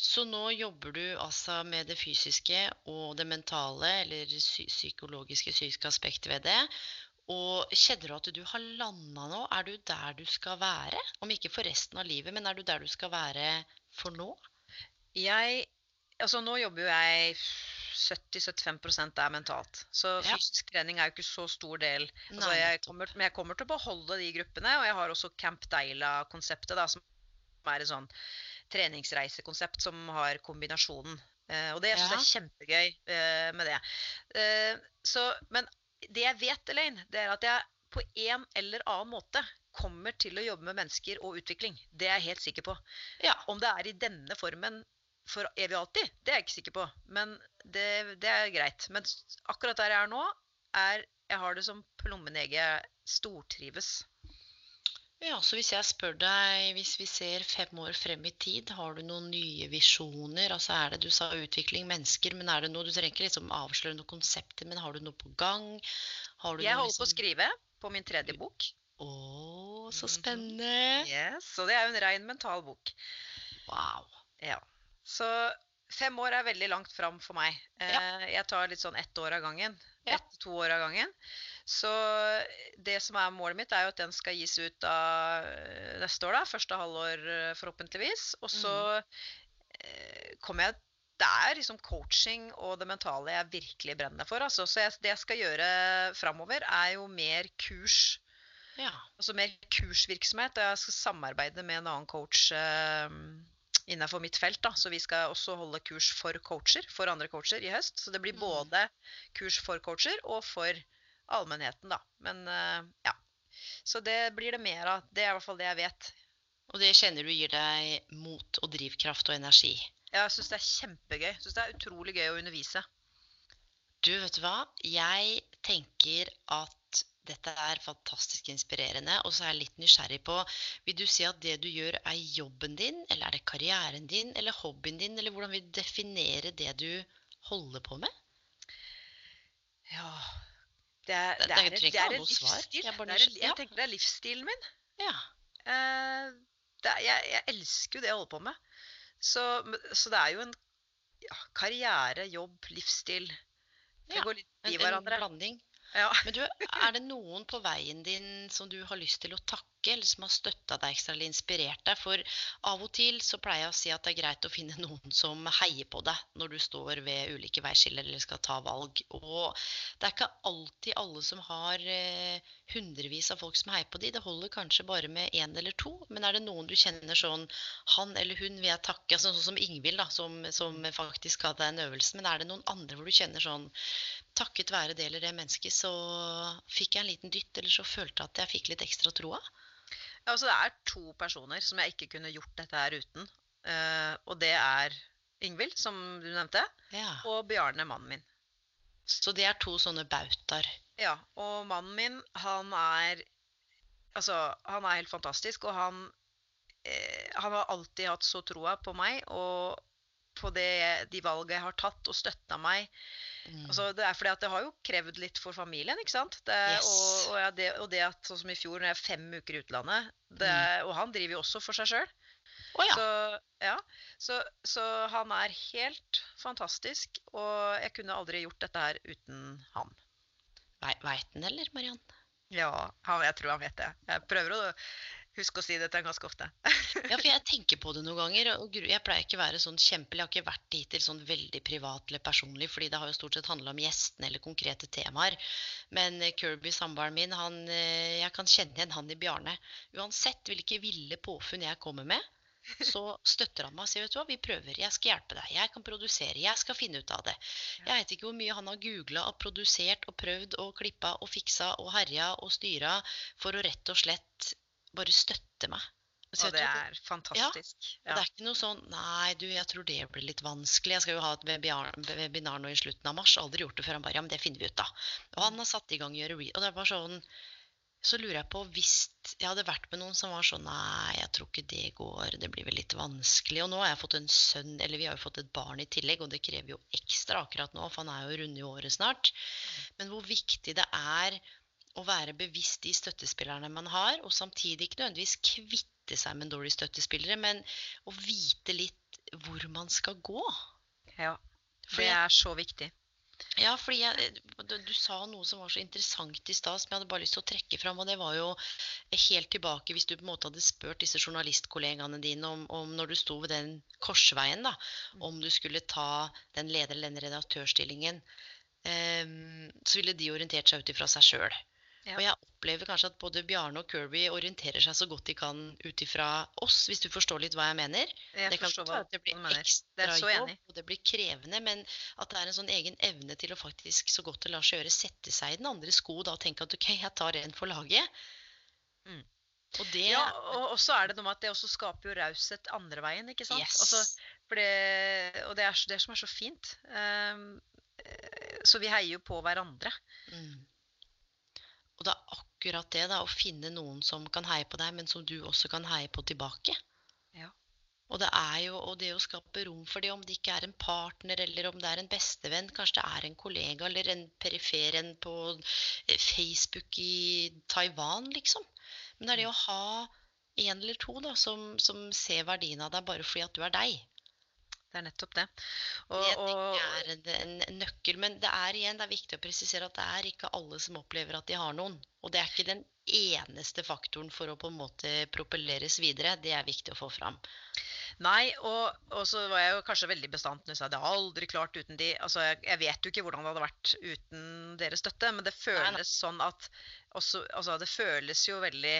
Så nå jobber du altså med det fysiske og det mentale, eller psy psykologiske, psykiske aspektet ved det. Og kjenner du at du har landa nå? Er du der du skal være? Om ikke for resten av livet, men er du der du skal være for nå? Jeg Altså, nå jobber jo jeg 70-75% er mentalt. Så Ja. fysisk trening er jo ikke så stor del. Altså, jeg kommer, men jeg kommer til å beholde de gruppene. Og jeg har også Camp Deila-konseptet, da, som er et sånn treningsreisekonsept som har kombinasjonen. Eh, og det jeg synes Ja. er kjempegøy eh, med det. Eh, så, men det jeg vet, Elaine, det er at jeg på en eller annen måte kommer til å jobbe med mennesker og utvikling. Det er jeg helt sikker på. Ja. Om det er i denne formen for evig og alltid, det er jeg ikke sikker på. Men det, det er greit. Men akkurat der jeg er nå, er Jeg har det som plommenegg. Jeg stortrives. Ja, så hvis jeg spør deg, hvis vi ser fem år frem i tid, har du noen nye visjoner? Altså er det, Du sa utvikling, mennesker, men er det noe Du trenger ikke liksom avsløre noen konsepter, men har du noe på gang? Har du Jeg holder på å liksom- skrive på min tredje bok. Å, så Mhm. spennende! Yes, Og det er jo en rein mental bok. Wow. Ja. Så fem år er veldig langt fram for meg. Ja. Jeg tar litt sånn ett år av gangen. Ja. Ett-to år av gangen. Så det som er målet mitt, er jo at den skal gis ut da eh, neste år, da. Første halvår eh, forhåpentligvis. Og så eh, kommer jeg Det er liksom coaching og det mentale jeg virkelig brenner for. Altså. Så jeg, det jeg skal gjøre framover, er jo mer kurs Ja. altså mer kursvirksomhet. Jeg skal samarbeide med en annen coach eh, innenfor mitt felt. Da. Så vi skal også holde kurs for coacher, for andre coacher i høst. Så det blir Mm. både kurs for coacher og for allmennheten, da. Men eh, ja. Så det blir det mer av. Det er i hvert fall det jeg vet. Og det kjenner du gir deg mot og drivkraft og energi. Ja, Jeg syns det er kjempegøy. Jeg syns det er utrolig gøy å undervise. Du, vet du hva? Jeg tenker at dette er fantastisk inspirerende, og så er jeg litt nysgjerrig på Vil du si at det du gjør, er jobben din, eller er det karrieren din, eller hobbyen din, eller hvordan vil du definere det du holder på med? Ja Det er, Det- det er, det er en livsstil. Jeg er en, jeg tenker det er livsstilen min. Ja. Uh, jeg, jeg elsker jo det jeg holder på med. Så, så det er jo en ja, karriere, jobb, livsstil. Det Ja, går litt En, i en hverandre. blanding. Ja. Men du, er det noen på veien din som du har lyst til å takke eller som har støtta deg ekstra eller inspirert deg. For av og til så pleier jeg å si at det er greit å finne [laughs] noen som heier på deg når du står ved ulike veiskiller eller skal ta valg. Og det er ikke alltid alle som har eh, hundrevis av folk som heier på de. Det holder kanskje bare med én eller to. Men er det noen du kjenner sånn Han eller hun vil jeg takke. Altså, sånn som Ingvild, da, som, som faktisk hadde den øvelsen. Men er det noen andre hvor du kjenner sånn Takket være det eller det mennesket, så fikk jeg en liten dytt, eller så følte jeg at jeg fikk litt ekstra troa. Altså det er to personer som jeg ikke kunne gjort dette her uten. Uh, og det er Ingvild, som du nevnte, Ja. og Bjarne, mannen min. Så det er to sånne bautaer. Ja, og mannen min, han er Altså, han er helt fantastisk, og han eh, Han har alltid hatt så troa på meg og på det, de valgene jeg har tatt, og støtta meg. Mm. Altså, det er fordi at det har jo krevd litt for familien, ikke sant? Det, Yes. og, og, ja, det, og det at sånn som i fjor, når jeg er fem uker i utlandet det, Og han driver jo også for seg sjøl. Oh, ja. Så, ja, så, så han er helt fantastisk. Og jeg kunne aldri gjort dette her uten han. Veit den eller, Mariann? Ja, han, jeg tror han vet det. Jeg prøver å huske å si dette ganske ofte. Ja, for jeg [laughs] tenker på det noen ganger. og Jeg pleier ikke å være sånn kjempelig. Jeg har ikke vært hittil sånn veldig privat eller personlig, fordi det har jo stort sett handla om gjestene eller konkrete temaer. Men eh, Kirby, samboeren min, han, eh, jeg kan kjenne igjen han i Bjarne. Uansett hvilke ville påfunn jeg kommer med, [laughs] så støtter han meg og sier vet du hva, vi prøver, jeg skal hjelpe deg, jeg kan produsere, jeg skal finne ut av det. Jeg vet ikke hvor mye han har googla og produsert og prøvd og klippa og fiksa og herja og styra for å rett og slett bare støtte meg. Så Og det tror, er fantastisk. og Ja. det er ikke noe sånn Nei, du, jeg tror det blir litt vanskelig. Jeg skal jo ha et webinar, webinar nå i slutten av mars. Aldri gjort det før. Han bare Ja, men det finner vi ut, da. Og han har satt i gang å gjøre re... Og det bare sånn Så lurer jeg på hvis jeg hadde vært med noen som var sånn Nei, jeg tror ikke det går. Det blir vel litt vanskelig. Og nå har jeg fått en sønn, eller vi har jo fått et barn i tillegg, og det krever jo ekstra akkurat nå, for han er jo runde i året snart. Men hvor viktig det er å være bevisst de støttespillerne man har, og samtidig ikke nødvendigvis kvitte seg med dårlige støttespillere, men å vite litt hvor man skal gå. ja. For Det er så viktig. Ja, fordi jeg, du, du sa noe som var så interessant i stad, som jeg hadde bare lyst til å trekke fram. Og det var jo helt tilbake hvis du på en måte hadde spurt disse journalistkollegaene dine om, om når du sto ved den korsveien, da, om du skulle ta den leder- eller den redaktørstillingen, um, så ville de orientert seg ut ifra seg sjøl. Ja. Og jeg opplever kanskje at både Bjarne og Kirby orienterer seg så godt de kan ut ifra oss, hvis du forstår litt hva jeg mener. Jeg det kan være at det blir ekstra så jobb, enig. og det blir krevende, men at det er en sånn egen evne til å faktisk så godt det lar seg gjøre, sette seg i den andre sko da, og tenke at ok, jeg tar en for laget. Mm. Og det Ja, og så er det noe med at det også skaper jo raushet andre veien, ikke sant? Yes. Altså, for det, og det er det som er så fint. Eh, så vi heier jo på hverandre. mm. Og det er akkurat det, da, å finne noen som kan heie på deg, men som du også kan heie på tilbake. Ja. Og det er jo og det å skape rom for det, om det ikke er en partner, eller om det er en bestevenn, kanskje det er en kollega eller en perifer en på eh, Facebook i Taiwan, liksom. Men det er det å ha en eller to da, som, som ser verdien av deg bare fordi at du er deg. Det er nettopp det. Og, Det jeg er en, nøkkel. Men det er igjen det er viktig å presisere at det er ikke alle som opplever at de har noen. Og det er ikke den eneste faktoren for å på en måte propelleres videre. Det er viktig å få fram. Nei, og, og så var jeg jo kanskje veldig bastant når jeg sa det er aldri klart uten de. Altså, jeg, jeg vet jo ikke hvordan det hadde vært uten deres støtte, men det Nei, nei. føles sånn at også, altså, Det føles jo veldig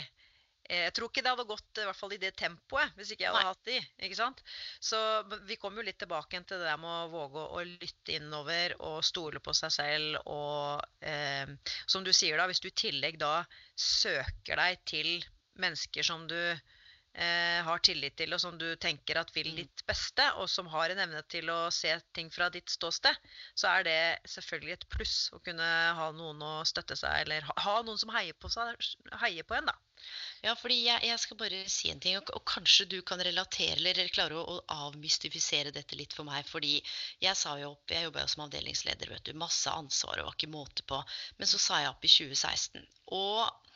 Jeg tror ikke det hadde gått i hvert fall i det tempoet hvis ikke jeg hadde Nei. hatt de. ikke sant? Så vi kommer jo litt tilbake til det der med å våge å, å lytte innover og stole på seg selv. Og eh, som du sier, da, hvis du i tillegg da søker deg til mennesker som du eh, har tillit til, og som du tenker at vil Mm. ditt beste, og som har en evne til å se ting fra ditt ståsted, så er det selvfølgelig et pluss å kunne ha noen å støtte seg, eller ha, ha noen som heier på, seg, heier på en, da. Ja, fordi jeg, jeg skal bare si en ting, og, og kanskje du kan relatere eller klare å, å avmystifisere dette litt for meg. Fordi jeg sa jo opp, jeg jobba jo som avdelingsleder, vet du. Masse ansvar og var ikke måte på. Men så sa jeg opp i 2016. Og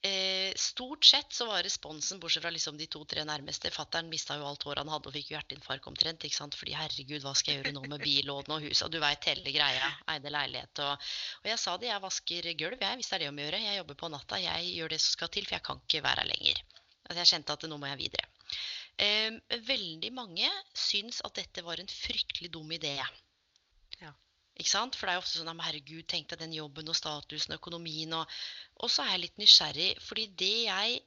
Eh, stort sett så var responsen, bortsett fra liksom de to-tre nærmeste Fattern mista jo alt håret han hadde og fikk jo hjerteinfarkt omtrent. ikke sant? Fordi herregud, hva skal jeg gjøre nå med billån og hus? Og du veit hele greia. Eide leilighet og Og jeg sa det, jeg vasker gulv, jeg, hvis det er det om å gjøre. Jeg jobber på natta, jeg gjør det som skal til, for jeg kan ikke være her lenger. Altså jeg kjente at nå må jeg videre. Eh, veldig mange syns at dette var en fryktelig dum idé. Ikke sant? For det er jo ofte sånn herregud, tenk deg den jobben og statusen og økonomien. Og, og så er jeg litt nysgjerrig, fordi det jeg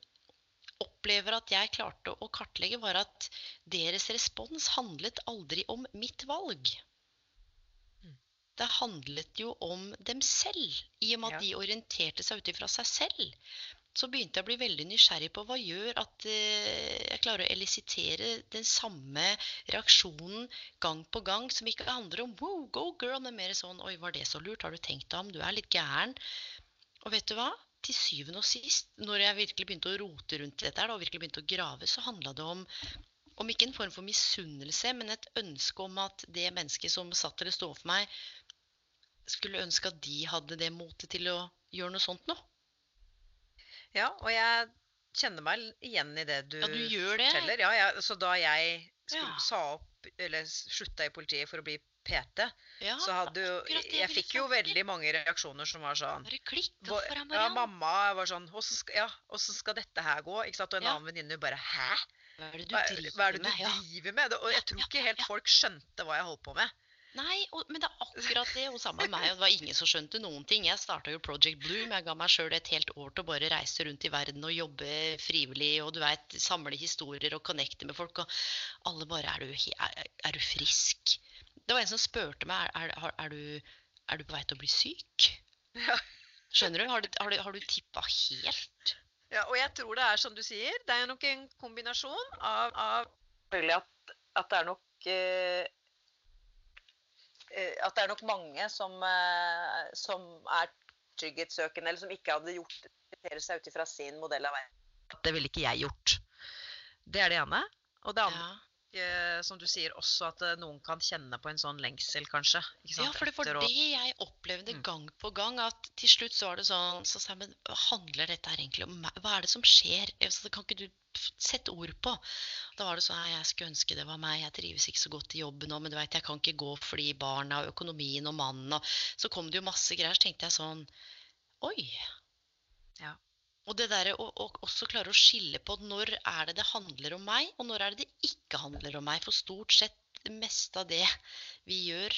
opplever at jeg klarte å kartlegge, var at deres respons handlet aldri om mitt valg. Mm. Det handlet jo om dem selv, i og med at Ja. de orienterte seg ut ifra seg selv. Så begynte jeg å bli veldig nysgjerrig på hva gjør at eh, jeg klarer å elisitere den samme reaksjonen gang på gang, som ikke handler om wow, go girl, men mer sånn oi, var det så lurt, har du tenkt deg om, du er litt gæren. Og vet du hva? Til syvende og sist, når jeg virkelig begynte å rote rundt dette og virkelig begynte å grave, så handla det om om ikke en form for misunnelse, men et ønske om at det mennesket som satt eller sto for meg, skulle ønske at de hadde det motet til å gjøre noe sånt nå. Ja, og jeg kjenner meg igjen i det du, Ja, du gjør det? forteller. Ja, jeg, så da jeg skulle, Ja. sa opp, eller slutta i politiet for å bli PT, Ja, så hadde jo Jeg fikk jo veldig mange reaksjoner som var sånn Hva- deg, Ja, mamma var sånn Åssen skal, ja, «Hvordan skal dette her gå? Ikke sant? Og en annen venninne bare Hæ? Hva er det du driver hva er det du med? Driver med? Og jeg tror ikke helt folk skjønte hva jeg holdt på med. Nei, og, men det er akkurat det. Og sammen med meg. og Det var ingen som skjønte noen ting. Jeg starta jo Project Bloom. Jeg ga meg sjøl et helt år til å bare reise rundt i verden og jobbe frivillig og du vet, samle historier og connecte med folk. Og alle bare er du, er, er du frisk? Det var en som spurte meg er, er, er, du, er du på vei til å bli syk. Ja. Skjønner du? Har du, har du, har du tippa helt? Ja, og jeg tror det er som du sier, det er nok en kombinasjon av, av at, at det er nok eh, At det er nok mange som, eh, som er trygghetssøkende, eller som ikke hadde gjort orientere seg ut ifra sin modell av verden. Det ville ikke jeg gjort. Det er det ene. Og det andre, Ja. Eh, som du sier, også at eh, noen kan kjenne på en sånn lengsel, kanskje. Ja, for det var det jeg opplevde Mm. gang på gang. At til slutt så var det sånn Så sa jeg, men handler dette her egentlig om meg? Hva er det som skjer? Så det kan ikke du sette ord på? Da var det sånn Jeg skulle ønske det var meg. Jeg trives ikke så godt i jobben nå, men du vet, jeg kan ikke gå fordi barna og økonomien og mannen og Så kom det jo masse greier. Så tenkte jeg sånn Oi. Ja. Og det derre å å også klare å skille på når er det det handler om meg, og når er det det ikke handler om meg. For stort sett det meste av det vi gjør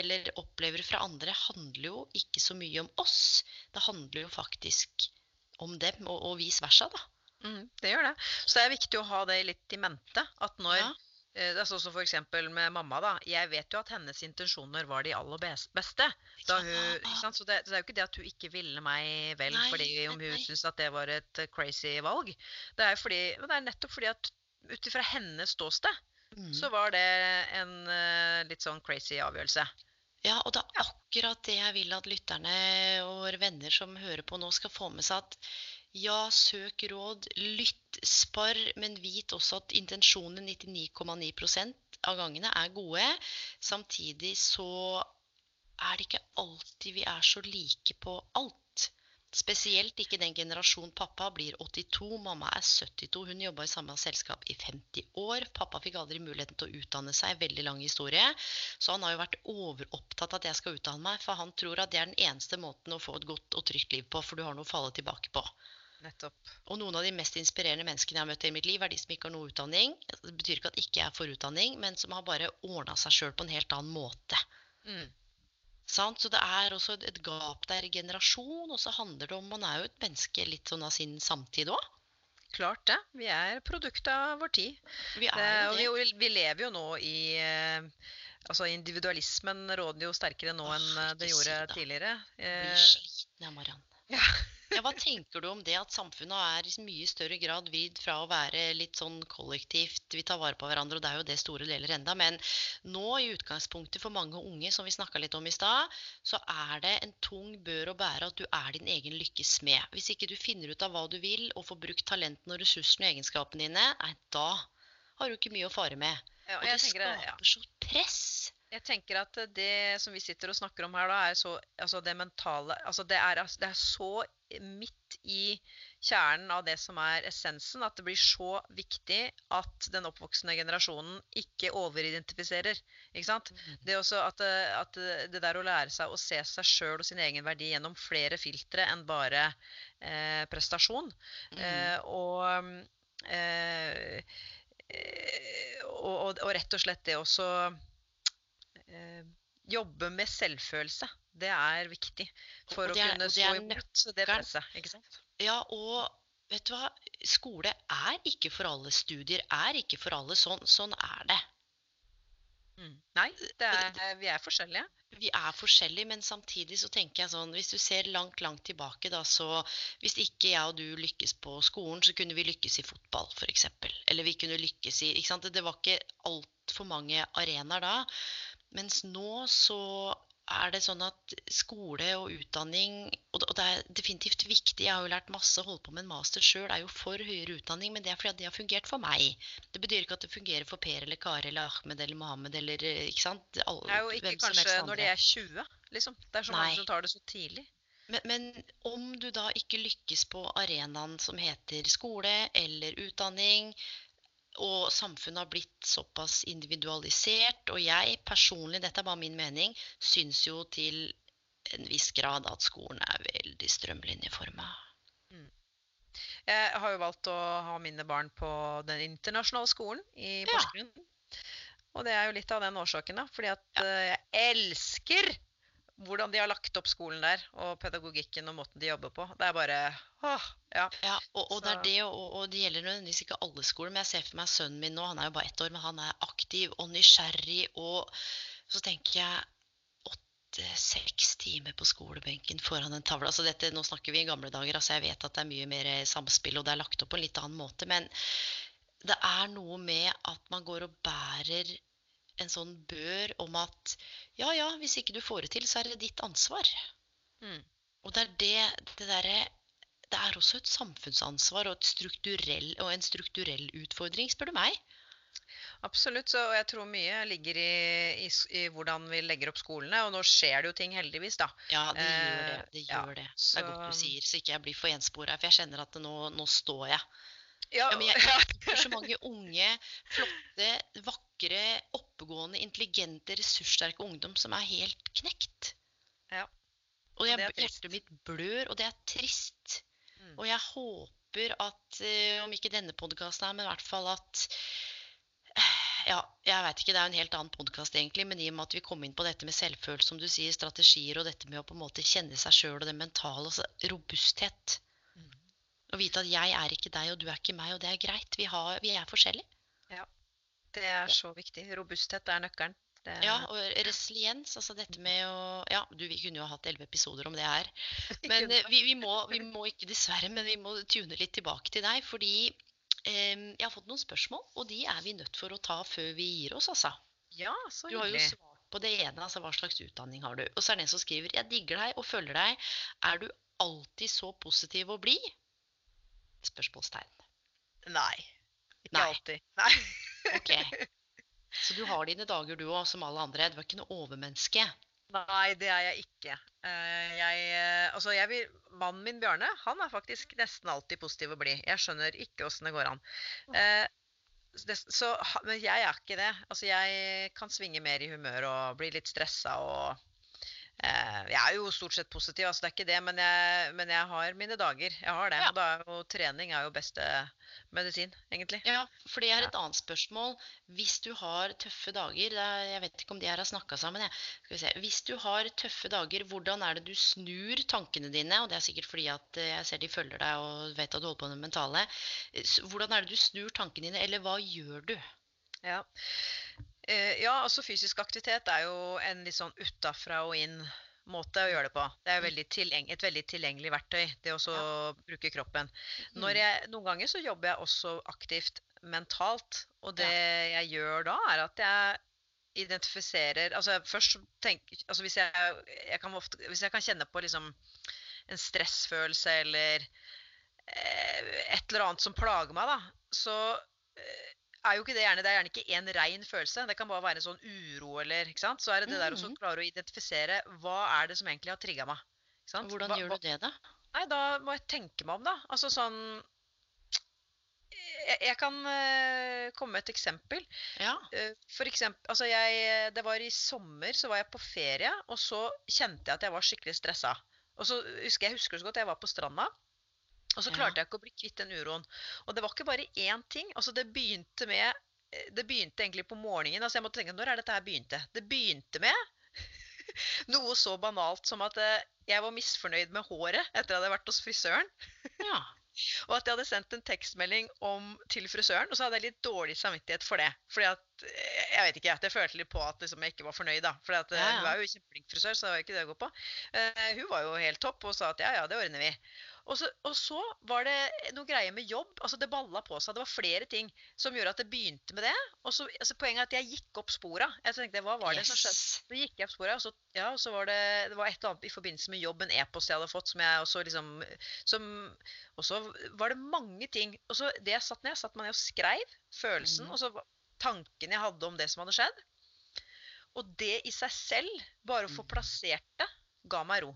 eller opplever fra andre, handler jo ikke så mye om oss. Det handler jo faktisk om dem, og, og vice versa, da. Mm, det gjør det. Så det er viktig å ha det litt i mente. At når Ja. Eh, Det er sånn som f.eks. med mamma. da. Jeg vet jo at hennes intensjoner var de aller beste. Hun, ikke sant? Så det, så det er jo ikke det at hun ikke ville meg vel Nei, fordi om hun syntes at det var et eh, crazy valg. Det er, fordi, det er nettopp fordi at ut ifra hennes ståsted Mm. så var det en uh, litt sånn crazy avgjørelse. Ja, og det er akkurat det jeg vil at lytterne og venner som hører på nå, skal få med seg at ja, søk råd, lytt, spar, men vit også at intensjonen 99,9 av gangene er gode. Samtidig så er det ikke alltid vi er så like på alt. Spesielt ikke den generasjon pappa blir 82, mamma er 72. Hun jobba i samme selskap i 50 år. Pappa fikk aldri muligheten til å utdanne seg, veldig lang historie. Så han har jo vært overopptatt av at jeg skal utdanne meg, for han tror at det er den eneste måten å få et godt og trygt liv på, for du har noe å falle tilbake på. Nettopp. Og noen av de mest inspirerende menneskene jeg har møtt i mitt liv, er de som ikke har noe utdanning. Det betyr ikke at ikke jeg får utdanning, men som har bare ordna seg sjøl på en helt annen måte. Mm. Sant? Så det er også et- gap der i generasjon, og så handler det om Man er jo et menneske litt sånn av sin samtid òg. Klart det. Vi er produkt av vår tid. Vi Det, er og vi, det. vi lever jo nå i eh, Altså individualismen råder jo sterkere nå enn det gjorde det. tidligere. Blir Eh, sliten Mariann. ja. Ja, hva tenker du om det at samfunnet er i mye større grad vidd fra å være litt sånn kollektivt, vi tar vare på hverandre, og det er jo det store deler enda, men nå i utgangspunktet for mange unge, som vi snakka litt om i stad, så er det en tung bør å bære at du er din egen lykkes smed. Hvis ikke du finner ut av hva du vil, og får brukt talentene og ressursene og egenskapene dine, nei, da har du ikke mye å fare med. ja, Og og det skaper det, ja. så press. Jeg tenker at det som vi sitter og snakker om her, da, er så Altså det mentale altså det, er, det er så midt i kjernen av det som er essensen, at det blir så viktig at den oppvoksende generasjonen ikke overidentifiserer. Ikke sant? Det er også at, at det der å lære seg å se seg sjøl og sin egen verdi gjennom flere filtre enn bare eh, prestasjon. Mm. Eh, og, eh, og, og, og rett og slett det også eh, jobbe med selvfølelse. Det er viktig for er, å kunne stå imot det presset. Ikke sant? Ja, og vet du hva? Skole er ikke for alle. Studier er ikke for alle. Sånn, sånn er det. Mm. Nei, det er, vi er forskjellige. Vi er forskjellige, men samtidig så tenker jeg sånn Hvis du ser langt, langt tilbake, da, så Hvis ikke jeg og du lykkes på skolen, så kunne vi lykkes i fotball, f.eks. Eller vi kunne lykkes i ikke sant? Det var ikke altfor mange arenaer da. Mens nå så er det sånn at skole og utdanning Og det er definitivt viktig. Jeg har jo lært masse, holdt på med en master sjøl, er jo for høyere utdanning, men det er fordi det har fungert for meg. Det betyr ikke at det fungerer for Per eller Kari eller Ahmed eller Mohammed eller eh, ikke sant? Alle, Det er jo ikke kanskje når de er 20, liksom. Det er så mange som tar det så tidlig. Men, men om du da ikke lykkes på arenaen som heter skole eller utdanning, og samfunnet har blitt såpass individualisert, og jeg personlig, dette er bare min mening, syns jo til en viss grad at skolen er veldig strømlinjeforma. Jeg har jo valgt å ha mine barn på den internasjonale skolen i Ja. Og det er jo litt av den årsaken, da. Fordi at ja. jeg elsker hvordan de har lagt opp skolen der, og pedagogikken og måten de jobber på. Det er bare åh, ja. Ja, og, og det er det, og, og det gjelder nødvendigvis ikke alle skoler. Men jeg ser for meg sønnen min nå, han er jo bare ett år, men han er aktiv og nysgjerrig. Og så tenker jeg åtte-seks timer på skolebenken foran en tavle. Altså dette, nå snakker vi i gamle dager, altså jeg vet at det er mye mer samspill, og det er lagt opp på en litt annen måte. Men det er noe med at man går og bærer en sånn bør om at ja, ja, hvis ikke du får det til, så er det ditt ansvar. Mm. Og det er det, det derre Det er også et samfunnsansvar og, et strukturell, og en strukturell utfordring, spør du meg. Absolutt. Så, og jeg tror mye ligger i, i, i hvordan vi legger opp skolene. Og nå skjer det jo ting, heldigvis, da. Ja, det gjør det. Eh, Det gjør det. Det er godt du sier, så ikke jeg blir for enspora. For jeg kjenner at nå, nå står jeg. Ja, men jeg, jeg får så mange unge, flotte, vakre, oppegående, intelligente, ressurssterke ungdom som er helt knekt. Ja, Og jeg, er hjertet mitt blør, og det er trist. Mm. Og jeg håper at, uh, om ikke denne podkasten her, men i hvert fall at eh, Ja, jeg vet ikke, det er jo en helt annen podkast egentlig, men i og med at vi kom inn på dette med selvfølelse, som du sier, strategier, og dette med å på en måte kjenne seg sjøl og den mentale, altså robusthet. Å vite at jeg er ikke deg, og du er ikke meg, og det er greit. Vi, har, vi er forskjellige. Ja. det er så viktig. Robusthet er nøkkelen. Det, Ja, og resiliens, altså dette med å Ja, du, vi kunne jo hatt elleve episoder om det her. [laughs] Men eh, vi, vi, må, vi må ikke, dessverre, men vi må tune litt tilbake til deg. Fordi eh, jeg har fått noen spørsmål, og de er vi nødt for å ta før vi gir oss, altså. ja, så Du har jo svart på det ene, altså hva slags utdanning har du? Og så er det en som skriver Jeg digger deg og følger deg. Er du alltid så positiv og blid? Spørsmålstegn. Nei. Ikke Nei. alltid. Nei. Ok. [laughs] Så du har dine dager, du òg, som alle andre. Du er ikke noe overmenneske. Nei, det er jeg ikke. Eh, Jeg, eh, altså jeg vil, mannen min Bjarne han er faktisk nesten alltid positiv og blid. Jeg skjønner ikke åssen det går an. Eh, så, men jeg er ikke det. Altså jeg kan svinge mer i humør og bli litt stressa og Jeg er jo stort sett positiv, altså det er ikke det, men jeg, men jeg har mine dager. Jeg har det. Ja. Og er jo trening er jo beste medisin, egentlig. Ja, for det er et annet spørsmål. Hvis du har tøffe dager er, Jeg vet ikke om de her har snakka sammen. Jeg. Skal vi se. Hvis du har tøffe dager, hvordan er det du snur tankene dine? Og det er sikkert fordi at eh, jeg ser de følger deg og vet at du holder på med det mentale. Hvordan er det du snur tankene dine, eller hva gjør du? Ja. Eh, ja, altså fysisk aktivitet er jo en litt sånn utafra og inn måte å gjøre det på. Det er veldig et veldig tilgjengelig verktøy, det å også bruke kroppen. Når jeg, noen ganger så jobber jeg også aktivt mentalt, og det jeg gjør da, er at jeg identifiserer Altså først tenk, altså hvis jeg, jeg kan ofte, hvis jeg kan kjenne på liksom en stressfølelse eller eh, et eller annet som plager meg, da, så eh, er jo ikke det gjerne Det er gjerne ikke én rein følelse. Det kan bare være en sånn uro eller ikke sant? Så er det det der å Mhm. klare å identifisere hva er det som egentlig har trigga meg. Hvordan Hva- gjør du det, da? Nei, da må jeg tenke meg om, da. Altså sånn Jeg, jeg kan uh, komme med et eksempel. Ja. Uh, For eksempel, altså jeg, det var i sommer, så var jeg på ferie, og så kjente jeg at jeg var skikkelig stressa. Og så husker jeg husker så godt, jeg var på stranda, og så klarte jeg ikke å bli kvitt den uroen. Og det var ikke bare én ting. altså Det begynte med eh, Det begynte egentlig på morgenen. altså Jeg måtte tenke når er dette her begynte? Det begynte med [laughs] noe så banalt som at eh, jeg var misfornøyd med håret etter at jeg hadde vært hos frisøren. ja. [laughs] Og at jeg hadde sendt en tekstmelding om, til frisøren, og så hadde jeg litt dårlig samvittighet for det. Fordi at eh, Jeg vet ikke, jeg følte litt på at liksom, jeg ikke var fornøyd, da. For Ja, ja. hun er jo kjempeflink frisør, så det var ikke det å gå på. Uh, hun var jo helt topp og sa at ja, ja, det ordner vi. Og så, og så var det noe greier med jobb. altså Det balla på seg. Det var flere ting som gjorde at det begynte med det. Og så, altså Poenget er at jeg gikk opp spora. Jeg tenkte, hva var det som skjedde? Så gikk jeg opp sporet, og så, ja, og så var det, det var et eller annet i forbindelse med jobb, en e-post jeg hadde fått, som jeg også liksom som, Og så var det mange ting. Og så det jeg satt ned, satt meg ned og skreiv følelsen, mm. og så tanken jeg hadde om det som hadde skjedd. Og det i seg selv, bare å få Mhm. plassert det, ga meg ro.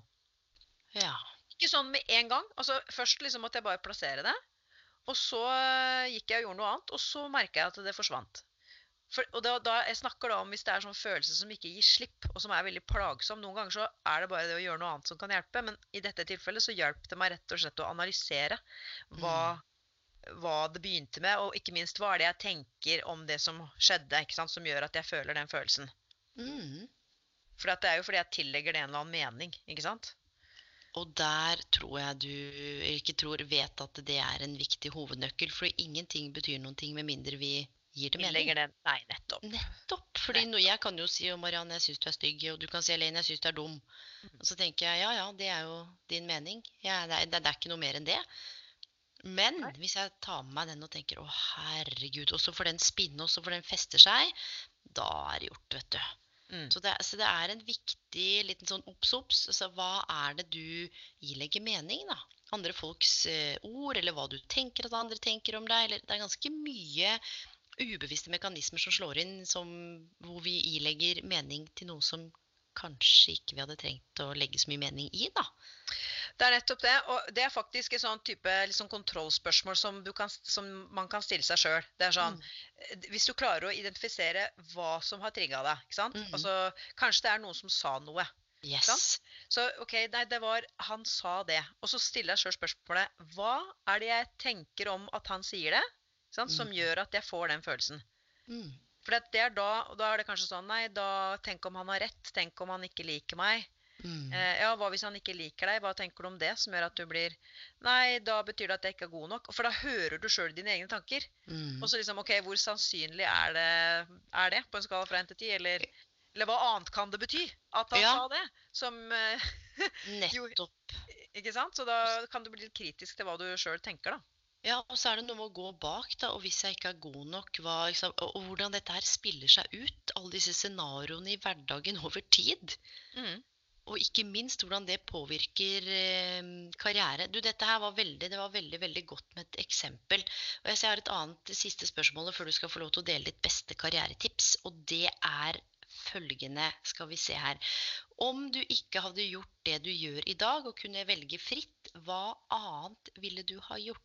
Ja. Ikke sånn med en gang. altså Først liksom måtte jeg bare plassere det. Og så eh, gikk jeg og gjorde noe annet, og så merka jeg at det forsvant. For, og da, da, Jeg snakker da om hvis det er sånn følelse som ikke gir slipp, og som er veldig plagsom. Noen ganger så er det bare det å gjøre noe annet som kan hjelpe, men i dette tilfellet så hjalp det meg rett og slett å analysere hva, hva det begynte med, og ikke minst hva er det jeg tenker om det som skjedde, ikke sant, som gjør at jeg føler den følelsen. Mm. For det er jo fordi jeg tillegger det en eller annen mening, ikke sant? Og der tror jeg du eller ikke tror, vet at det er en viktig hovednøkkel. For ingenting betyr noen ting med mindre vi gir det mening. Det. den Nei, nettopp. Nettopp. Fordi nettopp. jeg kan jo si «Å, Marianne, jeg syns du er stygg, og du kan si Elaine, jeg syns du er dum. Og så tenker jeg ja, ja, det er jo din mening. Ja, det, er, det er ikke noe mer enn det. Men Nei. hvis jeg tar med meg den og tenker å herregud, og så får den spinne, og så får den feste seg, da er det gjort, vet du. Mm. Så det, så det er en viktig liten sånn obs-obs. Altså, hva er det du ilegger mening, da? Andre folks eh, ord, eller hva du tenker at andre tenker om deg. Eller det er ganske mye ubevisste mekanismer som slår inn, som, hvor vi ilegger mening til noe som kanskje ikke vi hadde trengt å legge så mye mening i, da. Det er nettopp det. Og det er faktisk et sånn type liksom kontrollspørsmål som, du kan, som man kan stille seg sjøl. Det er sånn mm. Hvis du klarer å identifisere hva som har trigga deg ikke sant? Mhm. Altså, Kanskje det er noen som sa noe. Yes. Så OK, nei, det var Han sa det. Og så stiller jeg sjøl spørsmålet Hva er det jeg tenker om at han sier det, sant, som mm. gjør at jeg får den følelsen? Mm. For det er da, og da er det kanskje sånn Nei, da tenk om han har rett. Tenk om han ikke liker meg. Mm. Eh, ja, hva hvis han ikke liker deg? Hva tenker du om det som gjør at du blir Nei, da betyr det at jeg ikke er god nok. For da hører du sjøl dine egne tanker. Mm. Og så liksom, ok, hvor sannsynlig er det, er det på en skala fra 1 til 10? Eller, eller hva annet kan det bety at han Ja. sa det? Som [laughs] Nettopp. jo. Ikke sant? Så da kan du bli litt kritisk til hva du sjøl tenker, da. Ja, og så er det noe med å gå bak, da. Og hvis jeg ikke er god nok, hva, liksom, og hvordan dette her spiller seg ut. Alle disse scenarioene i hverdagen over tid. Mm. Og ikke minst hvordan det påvirker eh, karriere. Du, dette her var veldig, det var veldig, veldig godt med et eksempel. Og jeg har et annet siste spørsmål før du skal få lov til å dele ditt beste karrieretips. Og det er følgende, skal vi se her. Om du ikke hadde gjort det du gjør i dag, og kunne velge fritt, hva annet ville du ha gjort?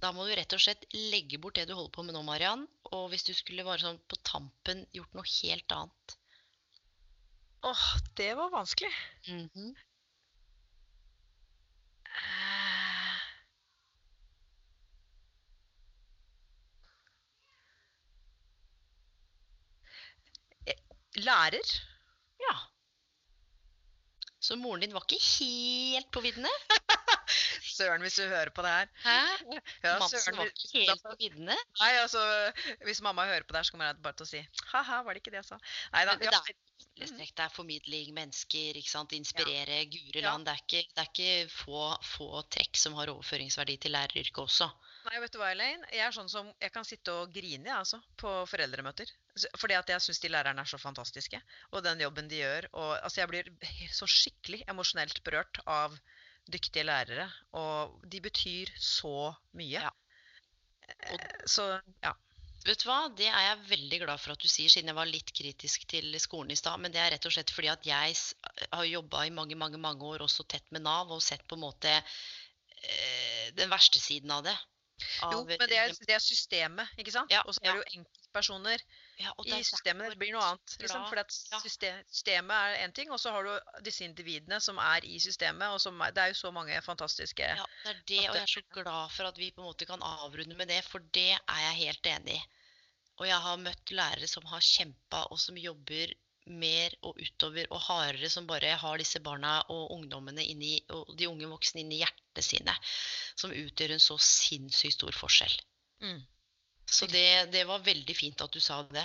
Da må du rett og slett legge bort det du holder på med nå, Mariann. Og hvis du skulle bare sånn på tampen gjort noe helt annet. Åh, det var vanskelig. Mm eh, Lærer? Ja. Så moren din var ikke helt på viddene? [laughs] Søren, hvis du hører på det her. Hæ? Ja, Mamsen søren, var ikke helt på viddene? Nei, altså, Hvis mamma hører på det her, så kommer jeg bare til å si ha-ha, var det ikke det jeg sa? Nei da. Ja. Er det er formidling, mennesker, inspirere, ja. gure land. Det er ikke, det er ikke få, få trekk som har overføringsverdi til læreryrket også. Nei, vet du hva, Elaine? Jeg er sånn som, jeg kan sitte og grine jeg, altså, på foreldremøter. Fordi at jeg syns de lærerne er så fantastiske. Og den jobben de gjør. Og, altså, jeg blir så skikkelig emosjonelt berørt av dyktige lærere. Og de betyr så mye. Ja. Og, Så ja. Vet du hva, det er jeg veldig glad for at du sier, siden jeg var litt kritisk til skolen i stad. Men det er rett og slett fordi at jeg har jobba i mange, mange, mange år også tett med Nav og sett på en måte eh, den verste siden av det. Jo, men det er, det er systemet, ikke sant? Ja, Og så er det jo enkeltpersoner ja, i systemet. Det blir noe annet. Liksom, for at systemet er én ting, og så har du disse individene som er i systemet. og som Det er jo så mange fantastiske Ja, det er det, og jeg er så glad for at vi på en måte kan avrunde med det, for det er jeg helt enig i. Og jeg har møtt lærere som har kjempa, og som jobber mer og utover og hardere, som bare har disse barna og ungdommene inni, og de unge voksne inni hjertet sine, som utgjør en så sinnssykt stor forskjell. mm. Så det, det var veldig fint at du sa det.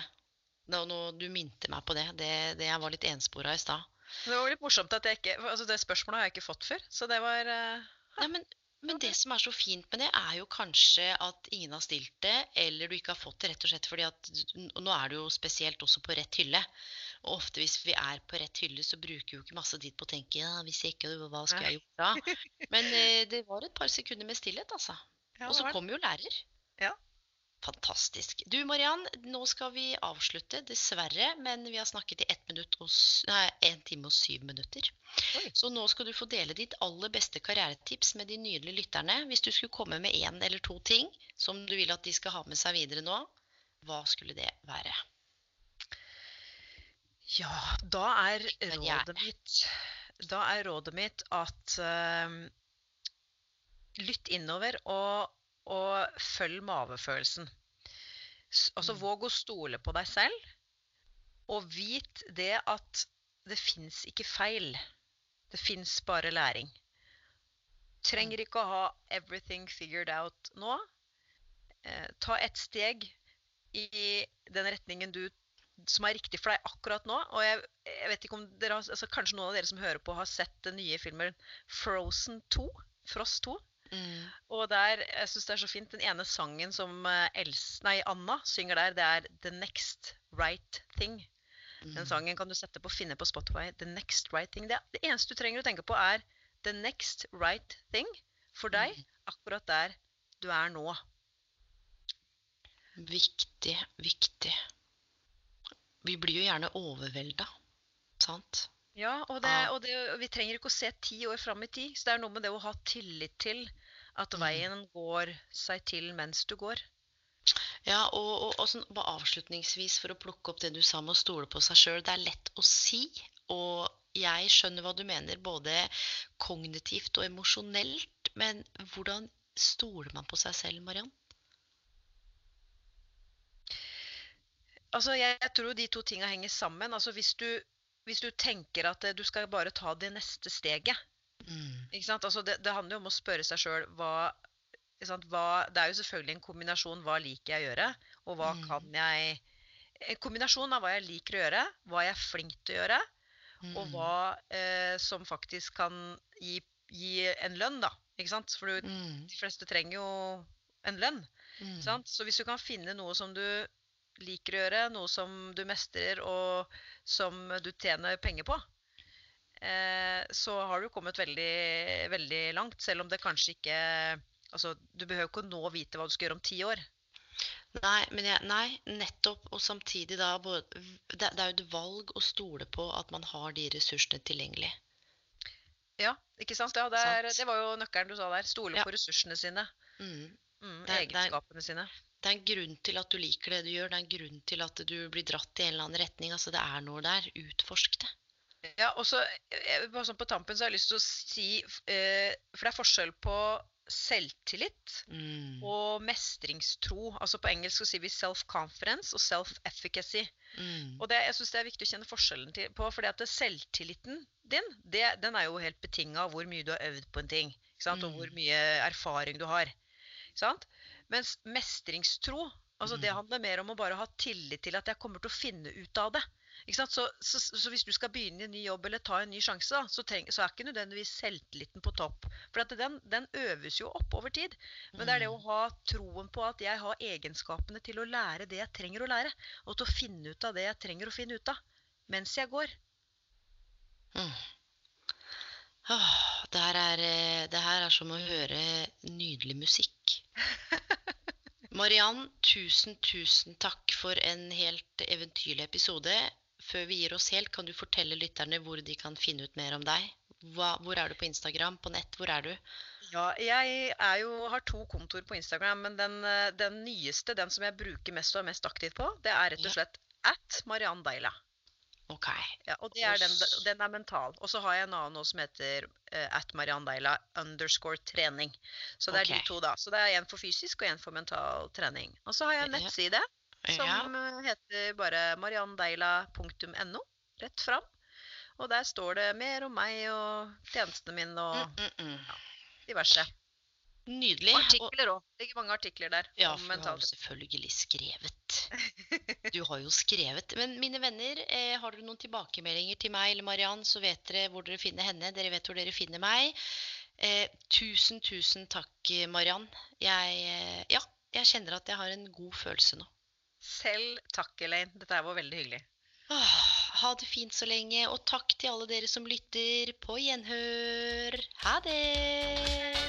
Nå, nå, du minte meg på det. Det, det jeg var litt enspora i stad. Det var litt morsomt at jeg ikke altså Det spørsmålet har jeg ikke fått før, så det var uh, Nei, men, men det som er så fint med det, er jo kanskje at ingen har stilt det, eller du ikke har fått det rett og slett fordi at Nå er det jo spesielt også på rett hylle. Og ofte hvis vi er på rett hylle, så bruker vi jo ikke masse tid på å tenke ja, hvis jeg ikke, hva skulle jeg gjort da? [laughs] Men uh, det var et par sekunder med stillhet, altså. ja, Og så kom jo lærer. Ja. Fantastisk. Du Mariann, nå skal vi avslutte, dessverre. Men vi har snakket i en time og syv minutter. Oi. Så nå skal du få dele ditt aller beste karrieretips med de nydelige lytterne. Hvis du skulle komme med én eller to ting som du vil at de skal ha med seg videre nå, hva skulle det være? Ja, da er rådet mitt Da er rådet mitt at uh, lytt innover og, og følg mavefølelsen. Altså Mm. våg å stole på deg selv, og vit det at det fins ikke feil. Det fins bare læring. Trenger ikke å ha everything figured out nå. Eh, ta ett steg i den retningen du som er riktig for deg akkurat nå. Og jeg, jeg vet ikke om dere har, altså Kanskje noen av dere som hører på, har sett den nye filmen Frozen 2? Frost 2. Mm. Og der, jeg syns det er så fint, den ene sangen som eh, Els, nei, Anna synger der, det er The Next Right Thing. Den Mm. sangen kan du sette på, finne på Spotify. The Next Right Thing. Det, det eneste du trenger å tenke på, er The Next Right Thing for deg Mm. akkurat der du er nå. Viktig, viktig. Vi blir jo gjerne overvelda, sant? Ja, og, det, og, det, vi trenger ikke å se ti år fram i tid. Så det er noe med det å ha tillit til at Mm. veien går seg til mens du går. Ja, og, og, og sånn, bare avslutningsvis for å plukke opp det du sa med å stole på seg sjøl. Det er lett å si, og jeg skjønner hva du mener, både kognitivt og emosjonelt. Men hvordan stoler man på seg selv, Mariann? Altså, jeg, jeg tror de to tinga henger sammen. Altså, hvis du, hvis du tenker at eh, du skal bare ta det neste steget Mm. Altså, det, det handler jo om å spørre seg sjøl hva, hva Det er jo selvfølgelig en kombinasjon hva liker jeg å gjøre, og hva Mm. kan jeg En kombinasjon av hva jeg liker å gjøre, hva jeg er flink til å gjøre, og Mm. hva eh, som faktisk kan gi, gi en lønn, da. Ikke sant? For du, Mm. de fleste trenger jo en lønn. Mm. Sant? Så hvis du kan finne noe som du liker å gjøre, noe som du mestrer, og som du tjener penger på, eh, så har du kommet veldig, veldig langt. Selv om det kanskje ikke Altså, du behøver ikke nå vite hva du skal gjøre om ti år. Nei, men jeg, nei, nettopp. Og samtidig da både, det, det er jo et valg å stole på at man har de ressursene tilgjengelig. Ja, ikke sant? Ja, det, er, det var jo nøkkelen du sa der. Stole Ja. på ressursene sine. Mm. Mm, Det er- det sine. Det er en grunn til at du liker det du gjør. Det er en grunn til at du blir dratt i en eller annen retning. Altså, det er noe der. Utforsk det. Ja, og så eh, bare sånn På tampen så har jeg lyst til å si eh, For det er forskjell på selvtillit Mm. og mestringstro. Altså På engelsk så sier vi self-confidence og self-efficacy. Mm. Og det, jeg synes det er viktig å kjenne forskjellen til, på, fordi at det, selvtilliten din det, den er jo helt betinga av hvor mye du har øvd på en ting. Sant? Og Mm. hvor mye erfaring du har. Sant? Mens mestringstro altså det Mm. handler mer om å bare ha tillit til at jeg kommer til å finne ut av det. Så, så, så hvis du skal begynne i en ny jobb eller ta en ny sjanse, da, så, treng, så er ikke nødvendigvis selvtilliten på topp. For at den, den øves jo opp over tid. Men det er det å Mm. ha troen på at jeg har egenskapene til å lære det jeg trenger å lære. Og til å finne ut av det jeg trenger å finne ut av. Mens jeg går. Mm. Åh, det, her er, eh, det her er som å høre nydelig musikk. [laughs] Mariann, tusen, tusen takk for en helt eventyrlig episode. Før vi gir oss helt, kan du fortelle lytterne hvor de kan finne ut mer om deg? Hva, hvor er du på Instagram? På nett? Hvor er du? Ja, jeg er jo, har to kontor på Instagram, men den, den nyeste, den som jeg bruker mest og er mest aktiv på, det er rett og Ja. slett at Mariann Deila. Ok. Ja, og det er den, den er mental. Og så har jeg en annen som heter uh, at Mariann Deila underscore trening. Så det er de to, da. Så det er en for fysisk og en for mental trening. Og så har jeg en nettside som Ja. som heter bare marianndeila.no. Rett fram. Og der står det mer om meg og tjenestene mine og Mm, mm, mm. diverse. Nydelig. Artikler òg. Det ligger mange artikler der. ja, for du har jo selvfølgelig skrevet. [laughs] Du har jo skrevet. Men mine venner, eh, har dere noen tilbakemeldinger til meg eller Mariann, så vet dere hvor dere finner henne. Dere vet hvor dere finner meg. Eh, tusen, tusen takk, Mariann. Jeg, eh, ja, jeg kjenner at jeg har en god følelse nå. Selv takk, Elaine. Dette var veldig hyggelig. Åh, ha det fint så lenge, og takk til alle dere som lytter. På gjenhør. Ha det!